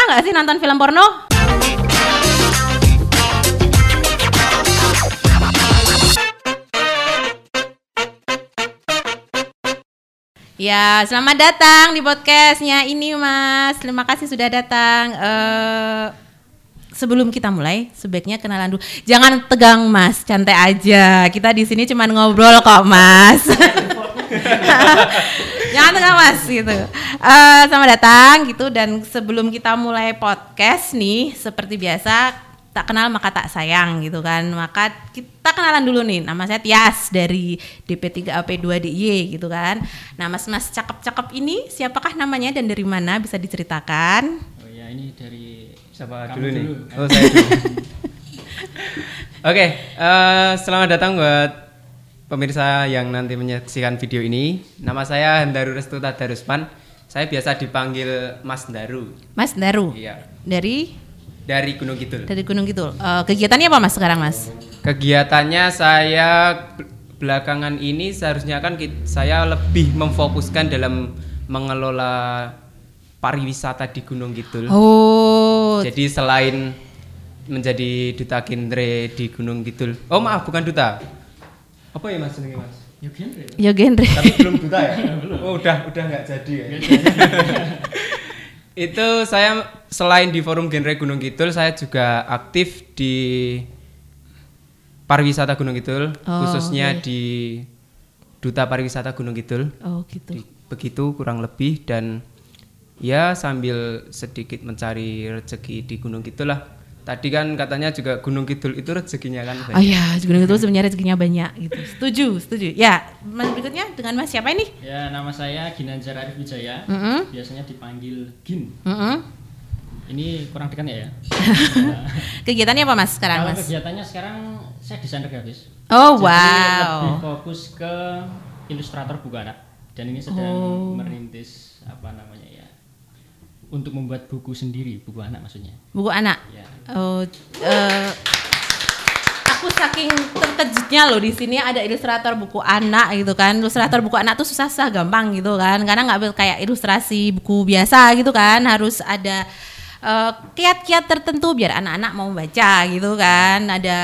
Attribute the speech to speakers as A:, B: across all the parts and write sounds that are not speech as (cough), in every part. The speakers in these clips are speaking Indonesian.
A: Pernah nggak sih nonton film porno? Ya, selamat datang di podcastnya ini, Mas. Terima kasih sudah datang. Eh, sebelum kita mulai, sebaiknya kenalan dulu. Jangan tegang, Mas. Santai aja. Kita di sini cuma ngobrol kok, Mas. (laughs) Jangan tegang, Mas. Gitu. Eh, selamat datang, gitu. Dan sebelum kita mulai podcast nih, seperti biasa, tak kenal maka tak sayang gitu kan maka kita kenalan dulu nih nama saya Tias dari DP3AP2DY gitu kan nah mas-mas cakep-cakep ini siapakah namanya dan dari mana bisa diceritakan
B: Oh ya ini dari
C: Siapa
B: Kamu
C: dulu nih?
B: dulu.
C: Oh saya dulu. (laughs) Oke, eh, selamat datang buat pemirsa yang nanti menyaksikan video ini. Nama saya Hendaru Restu Tadarusman. Saya biasa dipanggil Mas Daru.
A: Mas Daru
C: Iya,
A: dari
C: dari Gunung Kidul.
A: dari Gunung Kidul Eh, kegiatannya apa mas sekarang mas
C: Kegiatannya saya be- belakangan ini seharusnya kan saya lebih memfokuskan dalam mengelola pariwisata di Gunung Kidul.
A: oh
C: Jadi selain menjadi duta genre di Gunung Kidul. Oh maaf bukan duta. Apa ya Mas jenenge Mas?
B: ya genre.
A: ya genre
C: Tapi belum duta ya? (laughs) Oh udah udah nggak jadi ya. (laughs) Itu saya selain di forum genre Gunung Kidul saya juga aktif di pariwisata Gunung Kidul
A: Oh,
C: khususnya
A: oke.
C: di duta pariwisata Gunung Kidul.
A: oh gitu
C: Di- begitu kurang lebih dan ya sambil sedikit mencari rezeki di Gunung Kidul lah. Tadi kan katanya juga Gunung Kidul itu rezekinya kan
A: oh ya Gunung Kidul sebenarnya rezekinya banyak gitu setuju setuju ya mas berikutnya dengan mas siapa ini
B: Ya nama saya Ginanjar Arif Wijaya.
A: Mm-mm.
B: Biasanya dipanggil Gin.
A: Mm-mm.
B: Ini kurang dekat ya. (laughs)
A: kegiatannya apa mas sekarang
B: Kalau
A: mas
B: kegiatannya sekarang saya desainer grafis.
A: oh
B: Jadi
A: wow
B: lebih fokus ke ilustrator buku anak. Dan ini sedang
A: Oh.
B: merintis apa namanya ya untuk membuat buku sendiri buku anak maksudnya.
A: buku anak
B: Ya.
A: Oh, eh, aku saking terkejutnya loh di sini ada ilustrator buku anak gitu kan. Ilustrator buku anak tuh susah-susah gampang gitu kan. Karena nggak kayak ilustrasi buku biasa gitu kan. Harus ada eh, kiat-kiat tertentu biar anak-anak mau baca gitu kan. Ada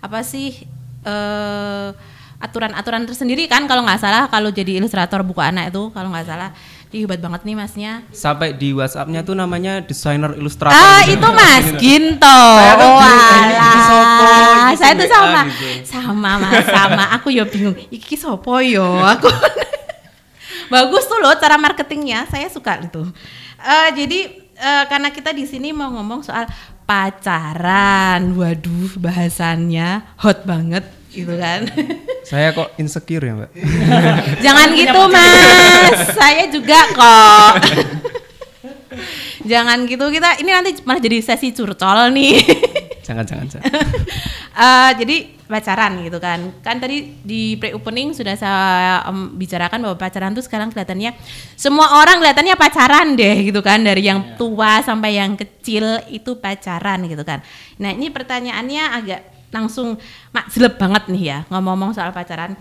A: apa sih eh, aturan-aturan tersendiri kan kalau nggak salah kalau jadi ilustrator buku anak itu kalau nggak salah. Ih, hebat banget nih masnya.
C: sampai di WhatsApp-nya tuh namanya desainer ilustrator.
A: Ah itu Mas Ginto.
C: Saya kan
A: Oh, alah.
C: sopo,
A: Saya tuh
C: WA
A: sama
C: gitu.
A: sama Mas sama. Aku ya bingung. Iki sopo yo? Aku (laughs) bagus tuh loh cara marketingnya. Saya suka itu. Eh, jadi eh, karena kita di sini mau ngomong soal pacaran. Waduh bahasannya hot banget gitu kan. (laughs)
C: Saya kok insecure ya, Mbak? (laughs)
A: Jangan gitu mas, saya juga kok. (laughs) Jangan gitu kita ini nanti malah jadi sesi curcol nih.
C: Jangan jangan jangan.
A: Eh, jadi pacaran gitu kan. Kan tadi di pre-opening sudah saya em, bicarakan bahwa pacaran tuh sekarang kelihatannya semua orang kelihatannya pacaran deh gitu kan dari yang tua sampai yang kecil itu pacaran gitu kan. Nah, ini pertanyaannya agak langsung mak jelek banget nih ya ngomong-ngomong soal pacaran.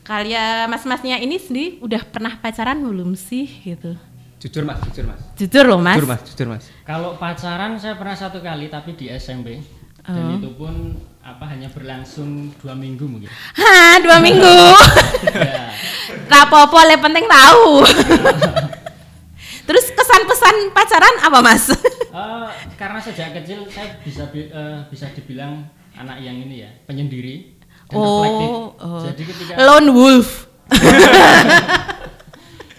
A: Kalian mas-masnya ini sendiri udah pernah pacaran belum sih gitu?
C: Jujur Mas, jujur Mas.
A: Jujur loh mas.
C: Jujur Mas, jujur Mas.
B: Kalau pacaran saya pernah satu kali tapi di SMP
A: Oh.
B: dan itu pun apa hanya berlangsung dua minggu mungkin.
A: Hah, dua minggu. (laughs)
B: Ya.
A: Rapopo le penting tahu. (laughs) Terus kesan-pesan pacaran apa mas?
B: Eh, karena sejak kecil saya bisa bi- eh, bisa dibilang anak yang ini ya penyendiri dan reflektif.
A: oh.
B: Jadi ketika
A: Lone wolf. (laughs)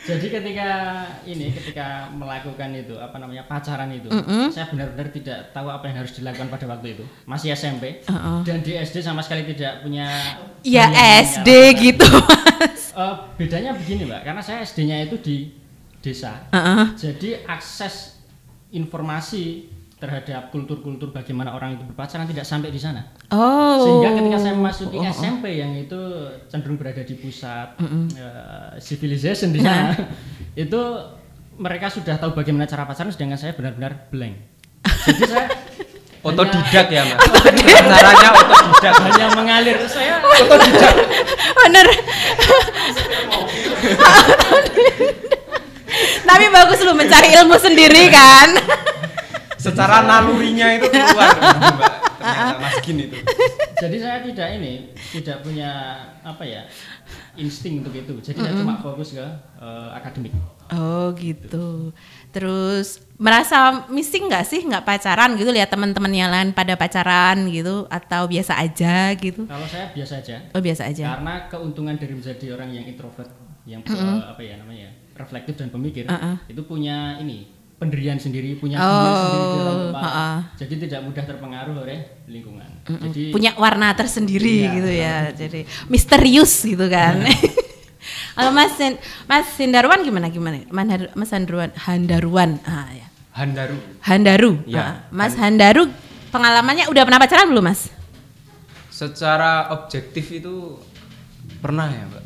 B: jadi ketika ini ketika melakukan itu apa namanya pacaran itu saya benar-benar tidak tahu apa yang harus dilakukan pada waktu itu masih SMP
A: Uh-uh.
B: dan di SD sama sekali tidak punya
A: Ya SD
B: arah-
A: gitu mas. (laughs)
B: Eh, bedanya begini mbak karena saya SD-nya itu di desa
A: Uh-uh.
B: jadi akses informasi terhadap kultur-kultur bagaimana orang itu berpacaran tidak sampai di sana
A: Oh.
B: sehingga ketika saya memasuki
A: Oh, oh.
B: SMP yang itu cenderung berada di pusat eh, civilization di sana (laughs) itu mereka sudah tahu bagaimana cara pacaran sedangkan saya benar-benar blank jadi saya (laughs)
C: Otodidak ya Mas. Caranya otodidak.
B: hanya mengalir saya
A: Bener. (laughs) Tapi bagus lu mencari ilmu sendiri kan.
C: Secara nalurinya itu keluar (laughs) Mbak. Ternyata Mas Gin itu.
B: Jadi saya tidak ini, tidak punya apa ya insting untuk itu. Jadi saya cuma fokus ke eh, akademik.
A: Oh gitu. Terus merasa missing nggak sih nggak pacaran gitu lihat teman-teman yang lain pada pacaran gitu atau biasa aja gitu?
B: Kalau saya biasa aja.
A: Oh biasa aja.
B: Karena keuntungan dari menjadi orang yang introvert, yang eh, apa ya namanya, reflektif dan pemikir,
A: Uh-uh.
B: itu punya ini pendirian sendiri, punya
A: Oh,
B: sendiri di dalam. Jadi tidak mudah terpengaruh oleh lingkungan. Jadi
A: Punya warna tersendiri
B: Iya.
A: gitu ya. Jadi misterius gitu kan. (laughs) Kalau Mas Mas Hendarwan gimana gimana? Manhar- Mas Handaruan Handaruan. Ah ya.
C: Handaru.
A: Handaru.
C: Ya,
A: Ah, Mas Handaru pengalamannya udah pernah pacaran belum, Mas?
C: Secara objektif itu pernah ya, Mbak?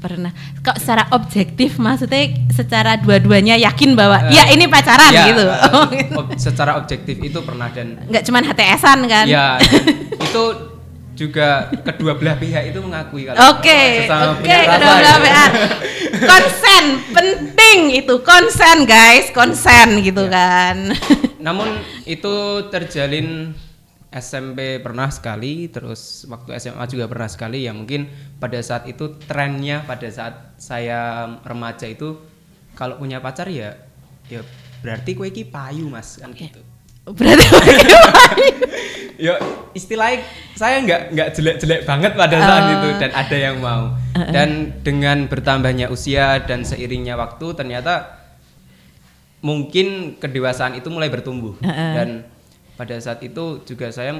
A: Pernah. Kok secara objektif maksudnya secara dua-duanya yakin bahwa ya ini pacaran
C: Ya,
A: gitu. Oh,
C: se- ob- secara objektif itu pernah dan
A: Nggak cuman HTS-an kan?
C: ya itu juga kedua belah pihak itu mengakui kalau
A: Oke, oke, kedua belah
C: gitu.
A: pihak. Konsen penting itu, konsen guys, konsen gitu
C: Ya.
A: kan.
C: Namun itu terjalin SMP pernah sekali, terus waktu SMA juga pernah sekali. Ya mungkin pada saat itu trennya pada saat saya remaja itu kalau punya pacar ya, ya berarti kue iki payu mas kan gitu.
A: Berarti bagaimana? (laughs)
C: Ya istilahnya saya nggak nggak jelek-jelek banget pada saat
A: Oh.
C: itu dan ada yang mau. Dan dengan bertambahnya usia dan seiringnya waktu ternyata mungkin kedewasaan itu mulai bertumbuh
A: Heeh.
C: dan pada saat itu juga saya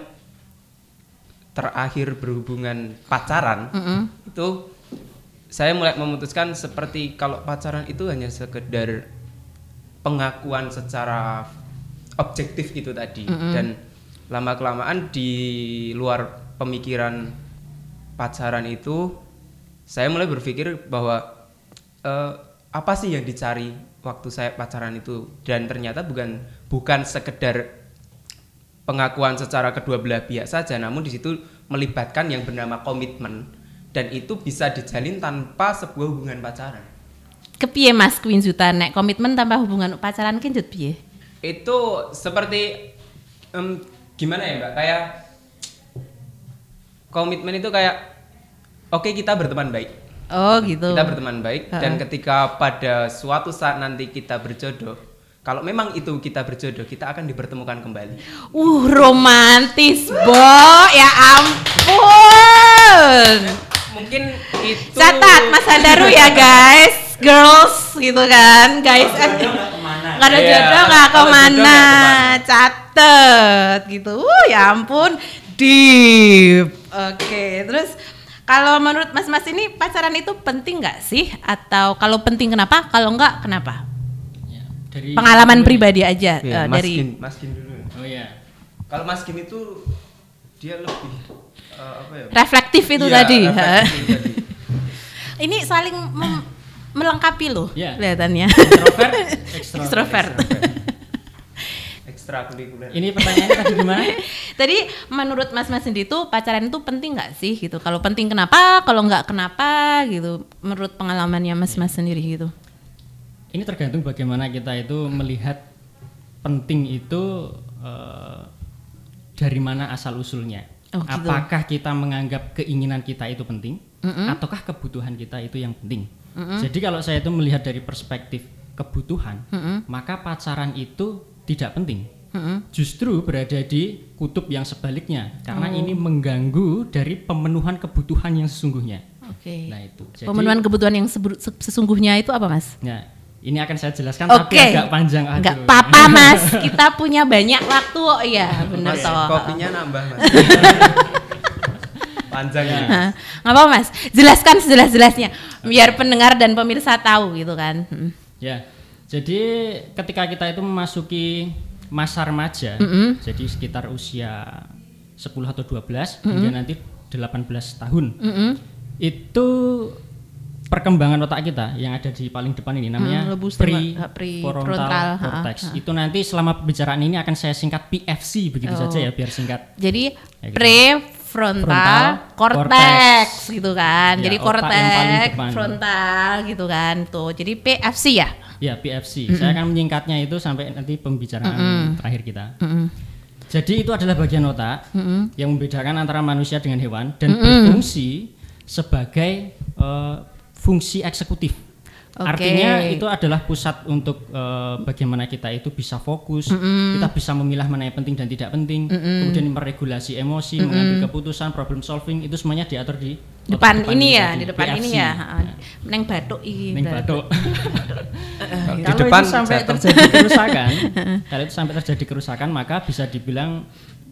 C: terakhir berhubungan pacaran
A: Mm-mm.
C: itu saya mulai memutuskan seperti kalau pacaran itu hanya sekedar pengakuan secara objektif itu tadi. Dan lama kelamaan di luar pemikiran pacaran itu saya mulai berpikir bahwa eh, apa sih yang dicari waktu saya pacaran itu? Dan ternyata bukan bukan sekedar pengakuan secara kedua belah pihak saja namun di situ melibatkan yang bernama komitmen. Dan itu bisa dijalin tanpa sebuah hubungan pacaran.
A: Kepiye Mas Queen Zuta nek komitmen tanpa hubungan pacaran kan jut piye?
C: itu seperti em, gimana ya mbak? Kayak komitmen itu kayak oke kita berteman baik.
A: Oh gitu.
C: kita berteman baik dan ketika pada suatu saat nanti kita berjodoh kalau memang itu kita berjodoh kita akan dipertemukan kembali
A: Uh romantis, Bo. Ya ampun.
C: mungkin itu
A: Catat Mas Handaru ya guys, girls gitu kan, guys. Nggak ada
C: Iya,
A: jodoh nggak
C: ke
A: mana,
C: nggak
A: catet gitu. Uh, ya ampun, deep. Oke, terus kalau menurut Mas-Mas ini pacaran itu penting nggak sih? Atau kalau penting kenapa? Kalau nggak kenapa?
B: Ya, dari
A: Pengalaman pribadi aja
C: Iya,
A: eh,
C: Mas
A: dari.
C: Gin, Mas Gin dulu
B: Oh iya.
C: kalau Mas Gin itu dia lebih eh, apa ya
A: Reflektif itu
C: Iya,
A: tadi.
C: reflektif itu tadi. (laughs)
A: Ini saling mem- melengkapi loh
B: Iya.
A: kelihatannya.
B: Introvert, (laughs) extrovert.
C: Ekstrakurikuler
B: Ini pertanyaannya tadi gimana? (laughs)
A: Tadi menurut Mas-Mas sendiri tuh pacaran itu penting nggak sih gitu? Kalau penting kenapa? Kalau nggak kenapa gitu? Menurut pengalamannya Mas-Mas sendiri gitu.
B: Ini tergantung bagaimana kita itu melihat penting itu eh, dari mana asal usulnya.
A: Oh, gitu.
B: Apakah kita menganggap keinginan kita itu penting, ataukah kebutuhan kita itu yang penting? Jadi kalau saya itu melihat dari perspektif kebutuhan, maka pacaran itu tidak penting. Justru berada di kutub yang sebaliknya, karena
A: Oh.
B: ini mengganggu dari pemenuhan kebutuhan yang sesungguhnya.
A: Oke.
B: Nah itu. Jadi-
A: Pemenuhan kebutuhan yang sesungguhnya itu apa Mas?
B: Nah, ini akan saya jelaskan
A: Oke.
B: tapi agak panjang.
A: Nggak
B: Aduh.
A: apa-apa (laughs) Mas, kita punya banyak waktu. Oh iya, benar
C: Mas,
A: toh.
C: kopinya nambah mas (laughs) panjang ya
A: Hah, nggak apa-apa Mas, jelaskan sejelas-jelasnya biar pendengar dan pemirsa tahu gitu kan. Hmm.
B: Ya, jadi ketika kita itu memasuki masa remaja, jadi sekitar usia 10 atau 12 hingga nanti 18 tahun, itu perkembangan otak kita yang ada di paling depan ini namanya
A: Hmm,
B: pre
A: prefrontal,
B: frontal
A: ha,
B: cortex.
A: ha.
B: Itu nanti selama pembicaraan ini akan saya singkat PFC begitu
A: Oh.
B: saja ya biar singkat.
A: Jadi
B: Kayak gitu.
A: prefrontal
B: Frontal,
A: cortex gitu kan.
B: Ya,
A: Jadi cortex frontal gitu kan. Tuh. Jadi PFC ya.
B: Ya PFC. Saya akan menyingkatnya itu sampai nanti pembicaraan terakhir kita. Jadi itu adalah bagian otak yang membedakan antara manusia dengan hewan dan berfungsi sebagai eh, fungsi eksekutif.
A: Oke.
B: Artinya itu adalah pusat untuk eh, bagaimana kita itu bisa fokus, kita bisa memilah mana yang penting dan tidak penting, kemudian meregulasi emosi, mengambil keputusan, problem solving itu semuanya diatur di otak
A: depan ini ya, di depan ini ya. heeh. Neng batuk iki.
B: Neng batuk. (laughs)
C: Di
B: Kalau
C: depan
B: itu sampai terjadi kerusakan, (laughs) kalau itu sampai terjadi kerusakan maka bisa dibilang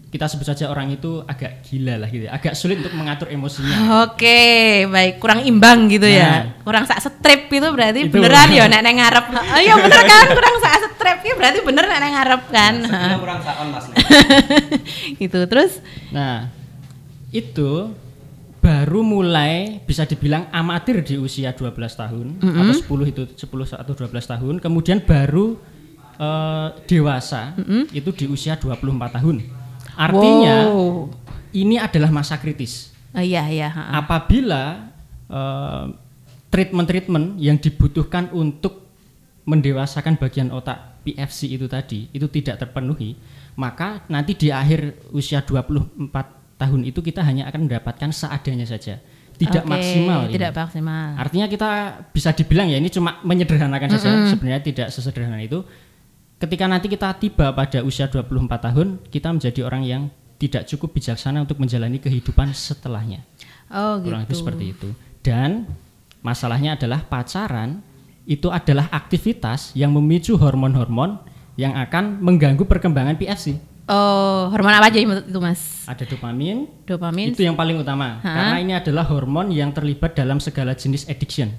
B: kita sebut saja orang itu agak gila lah gitu, ya. agak sulit untuk mengatur emosinya.
A: Oke, baik. Kurang imbang gitu ya. Kurang sak strip itu berarti
B: Itu.
A: beneran ya nek (laughs) neng ngarep. Oh iya bener kan? Kurang sak strip itu berarti bener nek neng ngarep kan.
C: Sebenarnya (laughs) kurang saon mas
A: gitu. Terus
B: Nah, itu baru mulai bisa dibilang amatir di usia 12 tahun atau 10 itu 10 atau 12 tahun, kemudian baru eh, dewasa itu di usia 24 tahun. Artinya
A: Wow.
B: ini adalah masa kritis.
A: Oh, iya iya. ha.
B: apabila eh, treatment-treatment yang dibutuhkan untuk mendewasakan bagian otak PFC itu tadi itu tidak terpenuhi, maka nanti di akhir usia 24 tahun itu kita hanya akan mendapatkan seadanya saja, tidak
A: Oke,
B: maksimal. ini.
A: Tidak maksimal.
B: Artinya kita bisa dibilang ya ini cuma menyederhanakan saja, sebenarnya tidak sesederhana itu. Ketika nanti kita tiba pada usia 24 tahun, kita menjadi orang yang tidak cukup bijaksana untuk menjalani kehidupan setelahnya.
A: Oh
B: Kurang lebih
A: gitu.
B: seperti itu. Dan masalahnya adalah pacaran itu adalah aktivitas yang memicu hormon-hormon yang akan mengganggu perkembangan PFC.
A: Oh, hormon apa aja itu Mas?
B: Ada dopamin,
A: Dopamin.
B: itu yang paling utama.
A: Ha?
B: Karena ini adalah hormon yang terlibat dalam segala jenis addiction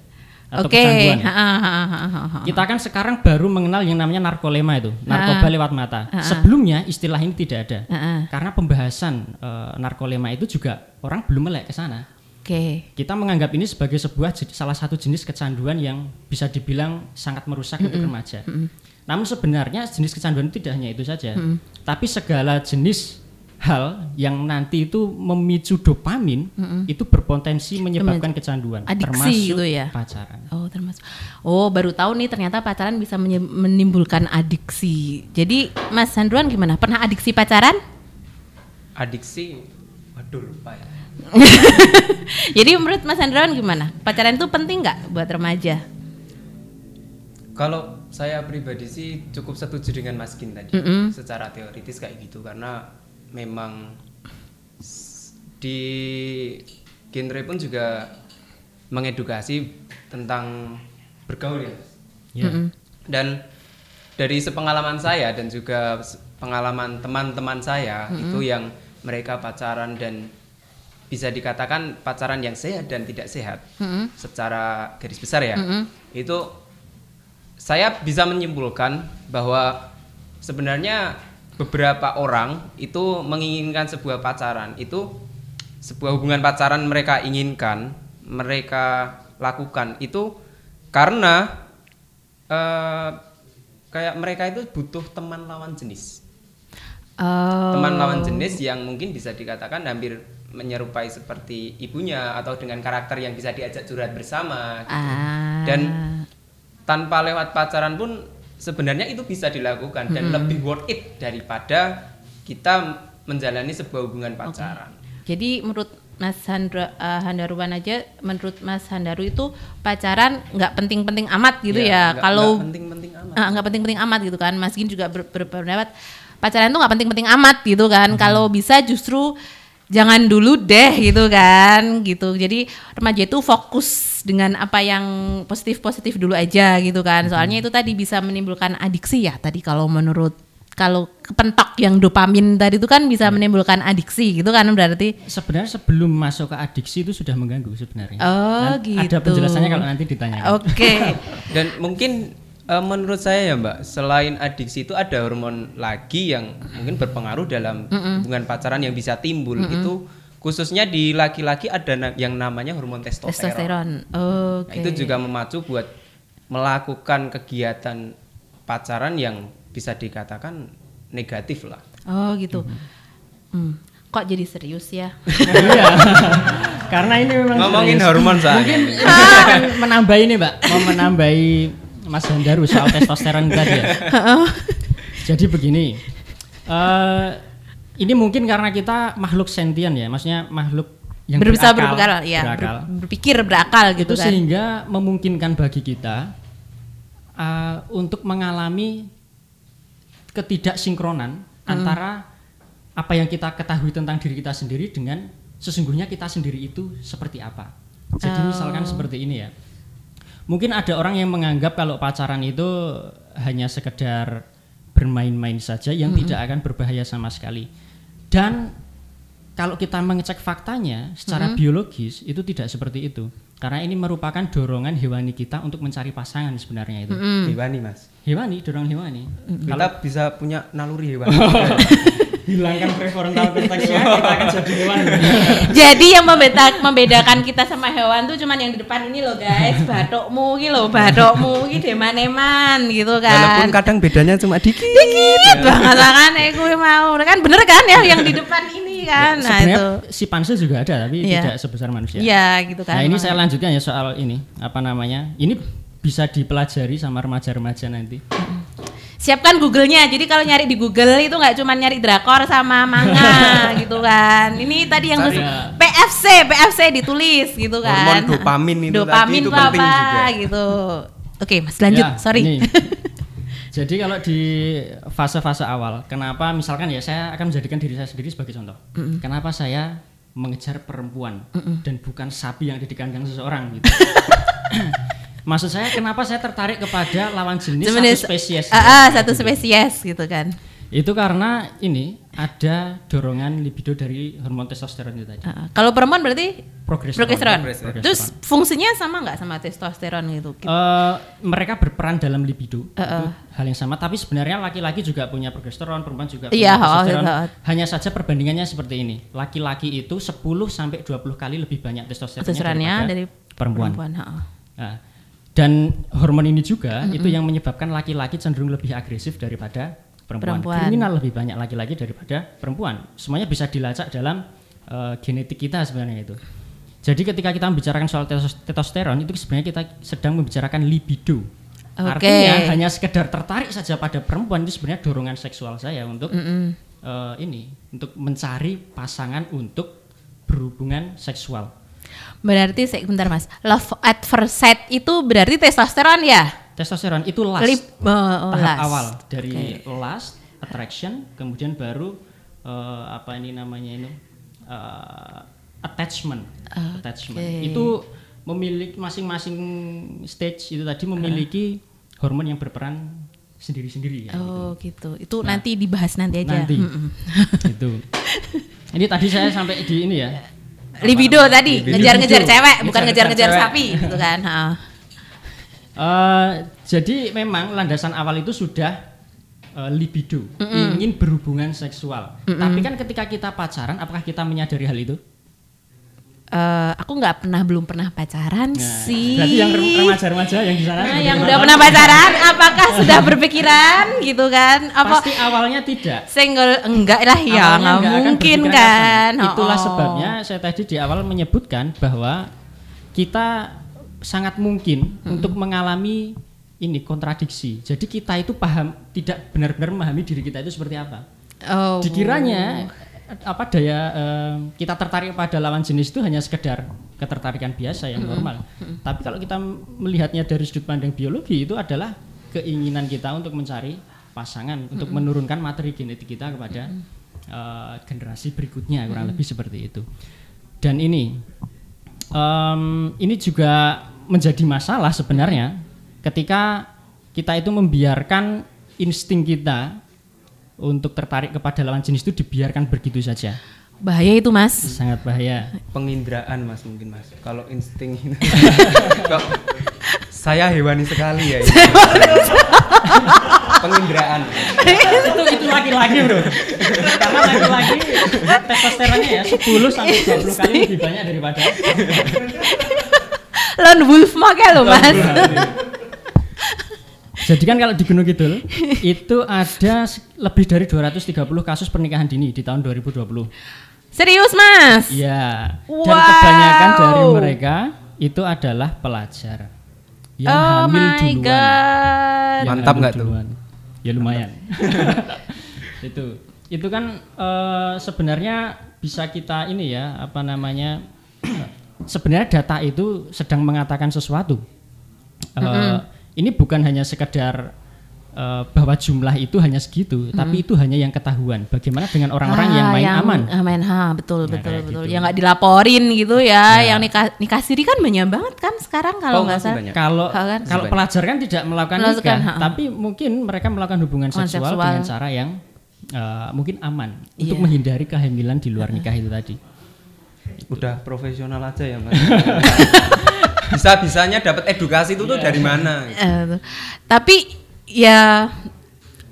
B: atau
A: Oke.
B: kecanduan.
A: Ha, ha, ha, ha, ha, ha.
B: Kita kan sekarang baru mengenal yang namanya narkolema itu, narkoba lewat mata. Sebelumnya istilah ini tidak ada.
A: Ha, ha.
B: Karena pembahasan eh, narkolema itu juga orang belum melek ke sana.
A: Oke.
B: Kita menganggap ini sebagai sebuah salah satu jenis kecanduan yang bisa dibilang sangat merusak untuk remaja. Namun sebenarnya jenis kecanduan itu tidak hanya itu saja, tapi segala jenis hal yang nanti itu memicu dopamin itu berpotensi menyebabkan kecanduan,
A: Adiksi
B: termasuk
A: gitu ya?
B: pacaran.
A: Oh termasuk. Oh baru tahu nih ternyata pacaran bisa menimbulkan adiksi. Jadi Mas Sandruan gimana? Pernah adiksi pacaran?
C: Adiksi, waduh lupa ya. (laughs)
A: Jadi menurut Mas Sandruan gimana? Pacaran itu penting nggak buat remaja?
C: Kalau saya pribadi sih cukup setuju dengan Mas Kin tadi.
A: Mm-mm.
C: Secara teoritis kayak gitu karena memang di genre pun juga mengedukasi tentang bergaul ya.
B: Ya.
C: Dan dari sepengalaman saya dan juga pengalaman teman-teman saya itu yang mereka pacaran dan bisa dikatakan pacaran yang sehat dan tidak sehat secara garis besar ya. Itu saya bisa menyimpulkan bahwa sebenarnya beberapa orang itu menginginkan sebuah pacaran itu sebuah hubungan pacaran mereka inginkan mereka lakukan itu karena eh, kayak mereka itu butuh teman lawan jenis
A: Oh.
C: teman lawan jenis yang mungkin bisa dikatakan hampir menyerupai seperti ibunya atau dengan karakter yang bisa diajak curhat bersama gitu.
A: Ah.
C: dan tanpa lewat pacaran pun sebenarnya itu bisa dilakukan dan lebih worth it daripada kita menjalani sebuah hubungan pacaran.
A: Jadi menurut Mas Handra, eh, Handaruan aja, menurut Mas Handaru itu pacaran nggak penting-penting amat gitu ya.
C: nggak-
A: Kalau
C: nggak penting-penting amat.
A: Ah, nggak penting-penting amat gitu kan. Mas Gin juga ber- ber- berpendapat pacaran tuh nggak penting-penting amat gitu kan. Kalau bisa justru jangan dulu deh gitu kan gitu. Jadi remaja itu fokus dengan apa yang positif-positif dulu aja gitu kan. Soalnya itu tadi bisa menimbulkan adiksi ya tadi kalau menurut kalau kepentok yang dopamin tadi itu kan bisa menimbulkan adiksi gitu kan berarti.
B: Sebenarnya sebelum masuk ke adiksi itu sudah mengganggu sebenarnya.
A: Oh,
B: Ada
A: gitu.
B: penjelasannya kalau nanti ditanyakan.
A: Oke. (laughs)
C: Dan mungkin eh, menurut saya ya Mbak, selain adiksi itu ada hormon lagi yang mungkin berpengaruh dalam hubungan pacaran yang bisa timbul itu khususnya di laki-laki ada na- yang namanya hormon testosteron.
A: Testosteron.
C: Nah,
A: Oke.
C: itu juga memacu buat melakukan kegiatan pacaran yang bisa dikatakan negatif lah.
A: Oh gitu. Hmm. Kok jadi serius ya? (laughs)
B: Iya. Karena ini memang
C: Ngomongin
B: serius.
C: hormon (laughs) saya.
B: Mungkin akan menambah ini, (laughs) Mbak. Mau menambahi Mas Handaru soal (laughs) testosteron tadi ya. Jadi begini, eh, ini mungkin karena kita makhluk sentien ya, maksudnya makhluk yang
A: Berbisa
B: berakal,
A: berakal, ya, ber-
B: berakal.
A: berpikir berakal gitu
B: itu
A: kan.
B: sehingga memungkinkan bagi kita eh, untuk mengalami ketidaksinkronan
A: Hmm.
B: antara apa yang kita ketahui tentang diri kita sendiri dengan sesungguhnya kita sendiri itu seperti apa. Jadi
A: Oh.
B: misalkan seperti ini ya. Mungkin ada orang yang menganggap kalau pacaran itu hanya sekedar bermain-main saja yang
A: Hmm.
B: tidak akan berbahaya sama sekali. Dan kalau kita mengecek faktanya secara biologis itu tidak seperti itu. Karena ini merupakan dorongan hewani kita untuk mencari pasangan sebenarnya itu.
C: Hewani mas.
B: Hewani, dorongan hewani.
C: Kita bisa punya naluri hewani. (laughs)
B: Hilangkan prefrontal cortexnya, kita akan (laughs) jadi hewan.
A: Jadi yang membeda- membedakan kita sama hewan tuh cuman yang di depan ini loh guys, bathokmu gitu loh, bathokmu gitu deman-eman gitu
C: Walaupun
A: kan.
C: kadang bedanya cuma dikit.
A: Dikit banget kan eh gue mau kan bener kan ya yang di depan ini kan. Nah itu.
B: Sebenarnya si panse juga ada tapi
A: Iya.
B: tidak sebesar manusia.
A: Iya gitu kan.
B: Nah ini saya lanjutkan ya soal ini apa namanya? Ini bisa dipelajari sama remaja-remaja nanti.
A: Siapkan Google-nya. Jadi kalau nyari di Google itu nggak cuma nyari drakor sama manga (laughs) gitu kan. Ini tadi yang khusus- PFC, PFC ditulis gitu kan.
C: Hormon dopamin itu
A: dopamin
C: tadi, itu penting
A: apa
C: juga.
A: gitu. Oke, Mas lanjut.
B: Ya,
A: Sorry.
B: ini. (laughs) Jadi kalau di fase-fase awal, kenapa misalkan ya saya akan menjadikan diri saya sendiri sebagai contoh. Kenapa saya mengejar perempuan dan bukan sapi yang ada di kandang seseorang gitu. (laughs) Maksud saya kenapa saya tertarik kepada lawan jenis
A: Jenis-
B: satu spesies.
A: Ah, ah, satu spesies gitu kan.
B: Itu karena ini ada dorongan libido dari hormon testosteron itu tadi.
A: Ah. kalau perempuan berarti
B: Progesteron.
A: progesteron.
C: Progesteron.
A: Terus fungsinya sama nggak sama testosteron gitu?
B: Eh, mereka berperan dalam libido
A: Uh-uh.
B: itu hal yang sama tapi sebenarnya laki-laki juga punya progesteron perempuan juga punya
A: oh,
B: testosteron
A: iya.
B: hanya saja perbandingannya seperti ini laki-laki itu 10 sampai 20 kali lebih banyak testosteronnya
A: Testosteronnya
B: daripada
A: dari
B: perempuan,
A: ha, ah.
B: Nah, dan hormon ini juga itu yang menyebabkan laki-laki cenderung lebih agresif daripada perempuan.
A: Perempuan.
B: kriminal lebih banyak laki-laki daripada perempuan semuanya bisa dilacak dalam eh, genetik kita sebenarnya itu jadi ketika kita membicarakan soal testosteron itu sebenarnya kita sedang membicarakan libido
A: Oke.
B: artinya hanya sekedar tertarik saja pada perempuan itu sebenarnya dorongan seksual saya untuk
A: Mm-mm.
B: eh, ini untuk mencari pasangan untuk berhubungan seksual
A: Berarti sebentar Mas. Love at first sight itu berarti testosteron ya?
B: testosteron itu last
A: Lip- oh,
B: tahap
A: lust.
B: awal dari lust attraction kemudian baru eh, apa ini namanya ini eh, attachment attachment itu memiliki masing-masing stage itu tadi memiliki hormon yang berperan sendiri-sendiri ya
A: Oh gitu. Itu nanti dibahas nanti aja.
B: nanti
A: Mm-mm. (laughs)
B: itu ini tadi saya sampai di ini ya
A: Libido tadi,
B: Libido.
A: ngejar-ngejar cewek, bukan
B: Ngejar-ngejar
A: sapi gitu kan.
B: Eh, jadi memang landasan awal itu sudah eh, libido, ingin berhubungan seksual. Tapi kan ketika kita pacaran, apakah kita menyadari hal itu?
A: Eh, aku nggak pernah belum pernah pacaran
B: Nah,
A: sih.
B: Berarti yang rem- remaja-remaja yang di sana
A: Nah, yang udah pernah pacaran, apakah sudah berpikiran gitu kan? Apa
B: pasti awalnya tidak.
A: single enggak lah ya,
B: Awalnya
A: nggak
B: akan
A: mungkin kan?
B: sana. Itulah
A: Oh.
B: sebabnya saya tadi di awal menyebutkan bahwa kita sangat mungkin untuk mengalami ini kontradiksi. Jadi kita itu paham tidak benar-benar memahami diri kita itu seperti apa.
A: Oh.
B: Dikiranya apa daya eh, kita tertarik pada lawan jenis itu hanya sekedar ketertarikan biasa yang normal. Tapi kalau kita melihatnya dari sudut pandang biologi itu adalah keinginan kita untuk mencari pasangan untuk menurunkan materi genetik kita kepada eh, generasi berikutnya kurang lebih seperti itu. Dan ini em, ini juga menjadi masalah sebenarnya ketika kita itu membiarkan insting kita untuk tertarik kepada lawan jenis itu dibiarkan begitu saja
A: Bahaya itu mas.
B: sangat bahaya
C: Penginderaan mas mungkin mas. Kalau insting saya hewani sekali ya. Penginderaan.
B: itu itu laki-laki bro karena laki-laki testosteronnya ya 10 sampai 20 kali lebih banyak daripada
A: Lone wolf makanya lo mas.
B: Jadi kan kalau di Gunung Kidul (laughs) itu ada lebih dari 230 kasus pernikahan dini di tahun 2020
A: Serius mas?
B: Iya. Dan
A: Wow.
B: kebanyakan dari mereka itu adalah pelajar. yang
A: oh
B: hamil
A: my
B: duluan.
A: god.
B: Yang
C: Mantap nggak tuh?
B: Ya lumayan. (laughs) itu itu kan eh, sebenarnya bisa kita ini ya apa namanya (clears throat) sebenarnya data itu sedang mengatakan sesuatu. Eh, Ini bukan hanya sekedar eh, bahwa jumlah itu hanya segitu, tapi itu hanya yang ketahuan. Bagaimana dengan orang-orang yang
A: Ah,
B: main aman?
A: ah, main ha, betul
B: Nah,
A: betul betul.
B: gitu.
A: Yang nggak dilaporin gitu ya,
B: Nah.
A: yang nikah nikah siri kan banyak banget kan sekarang kalau
C: Oh,
A: nggak salah.
B: Kalau
A: Kalau kan-
B: kalau pelajar kan tidak melakukan
A: Melakukan,
B: nikah, tapi mungkin mereka melakukan hubungan seksual,
A: seksual.
B: dengan cara yang eh, mungkin aman untuk
A: Iya.
B: menghindari kehamilan di luar nikah itu tadi.
C: Udah profesional aja ya mas. (laughs) bisa bisanya dapat edukasi itu tuh dari mana?
A: Eh, tapi ya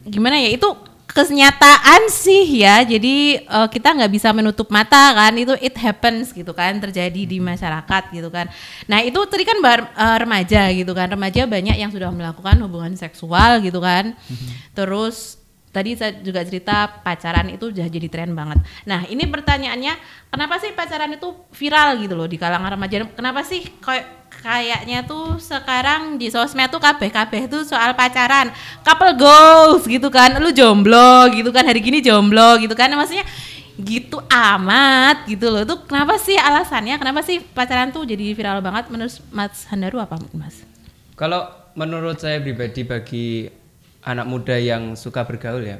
A: gimana ya itu kenyataan sih ya. Jadi eh, kita nggak bisa menutup mata kan. Itu it happens gitu kan terjadi di masyarakat gitu kan. Nah itu tadi kan bar- eh, remaja gitu kan. Remaja banyak yang sudah melakukan hubungan seksual gitu kan. Terus tadi saya juga cerita pacaran itu udah jadi tren banget. Nah ini pertanyaannya kenapa sih pacaran itu viral gitu loh di kalangan remaja? Kenapa sih kayak kayaknya tuh sekarang di sosmed tuh kabeh kabeh tuh soal pacaran. Couple goals gitu kan. Lu jomblo gitu kan. Hari gini jomblo gitu kan. Maksudnya gitu amat gitu loh. Tuh kenapa sih alasannya? Kenapa sih pacaran tuh jadi viral banget menurut Mas Handaru apa Mas?
C: Kalau menurut saya pribadi bagi anak muda yang suka bergaul ya,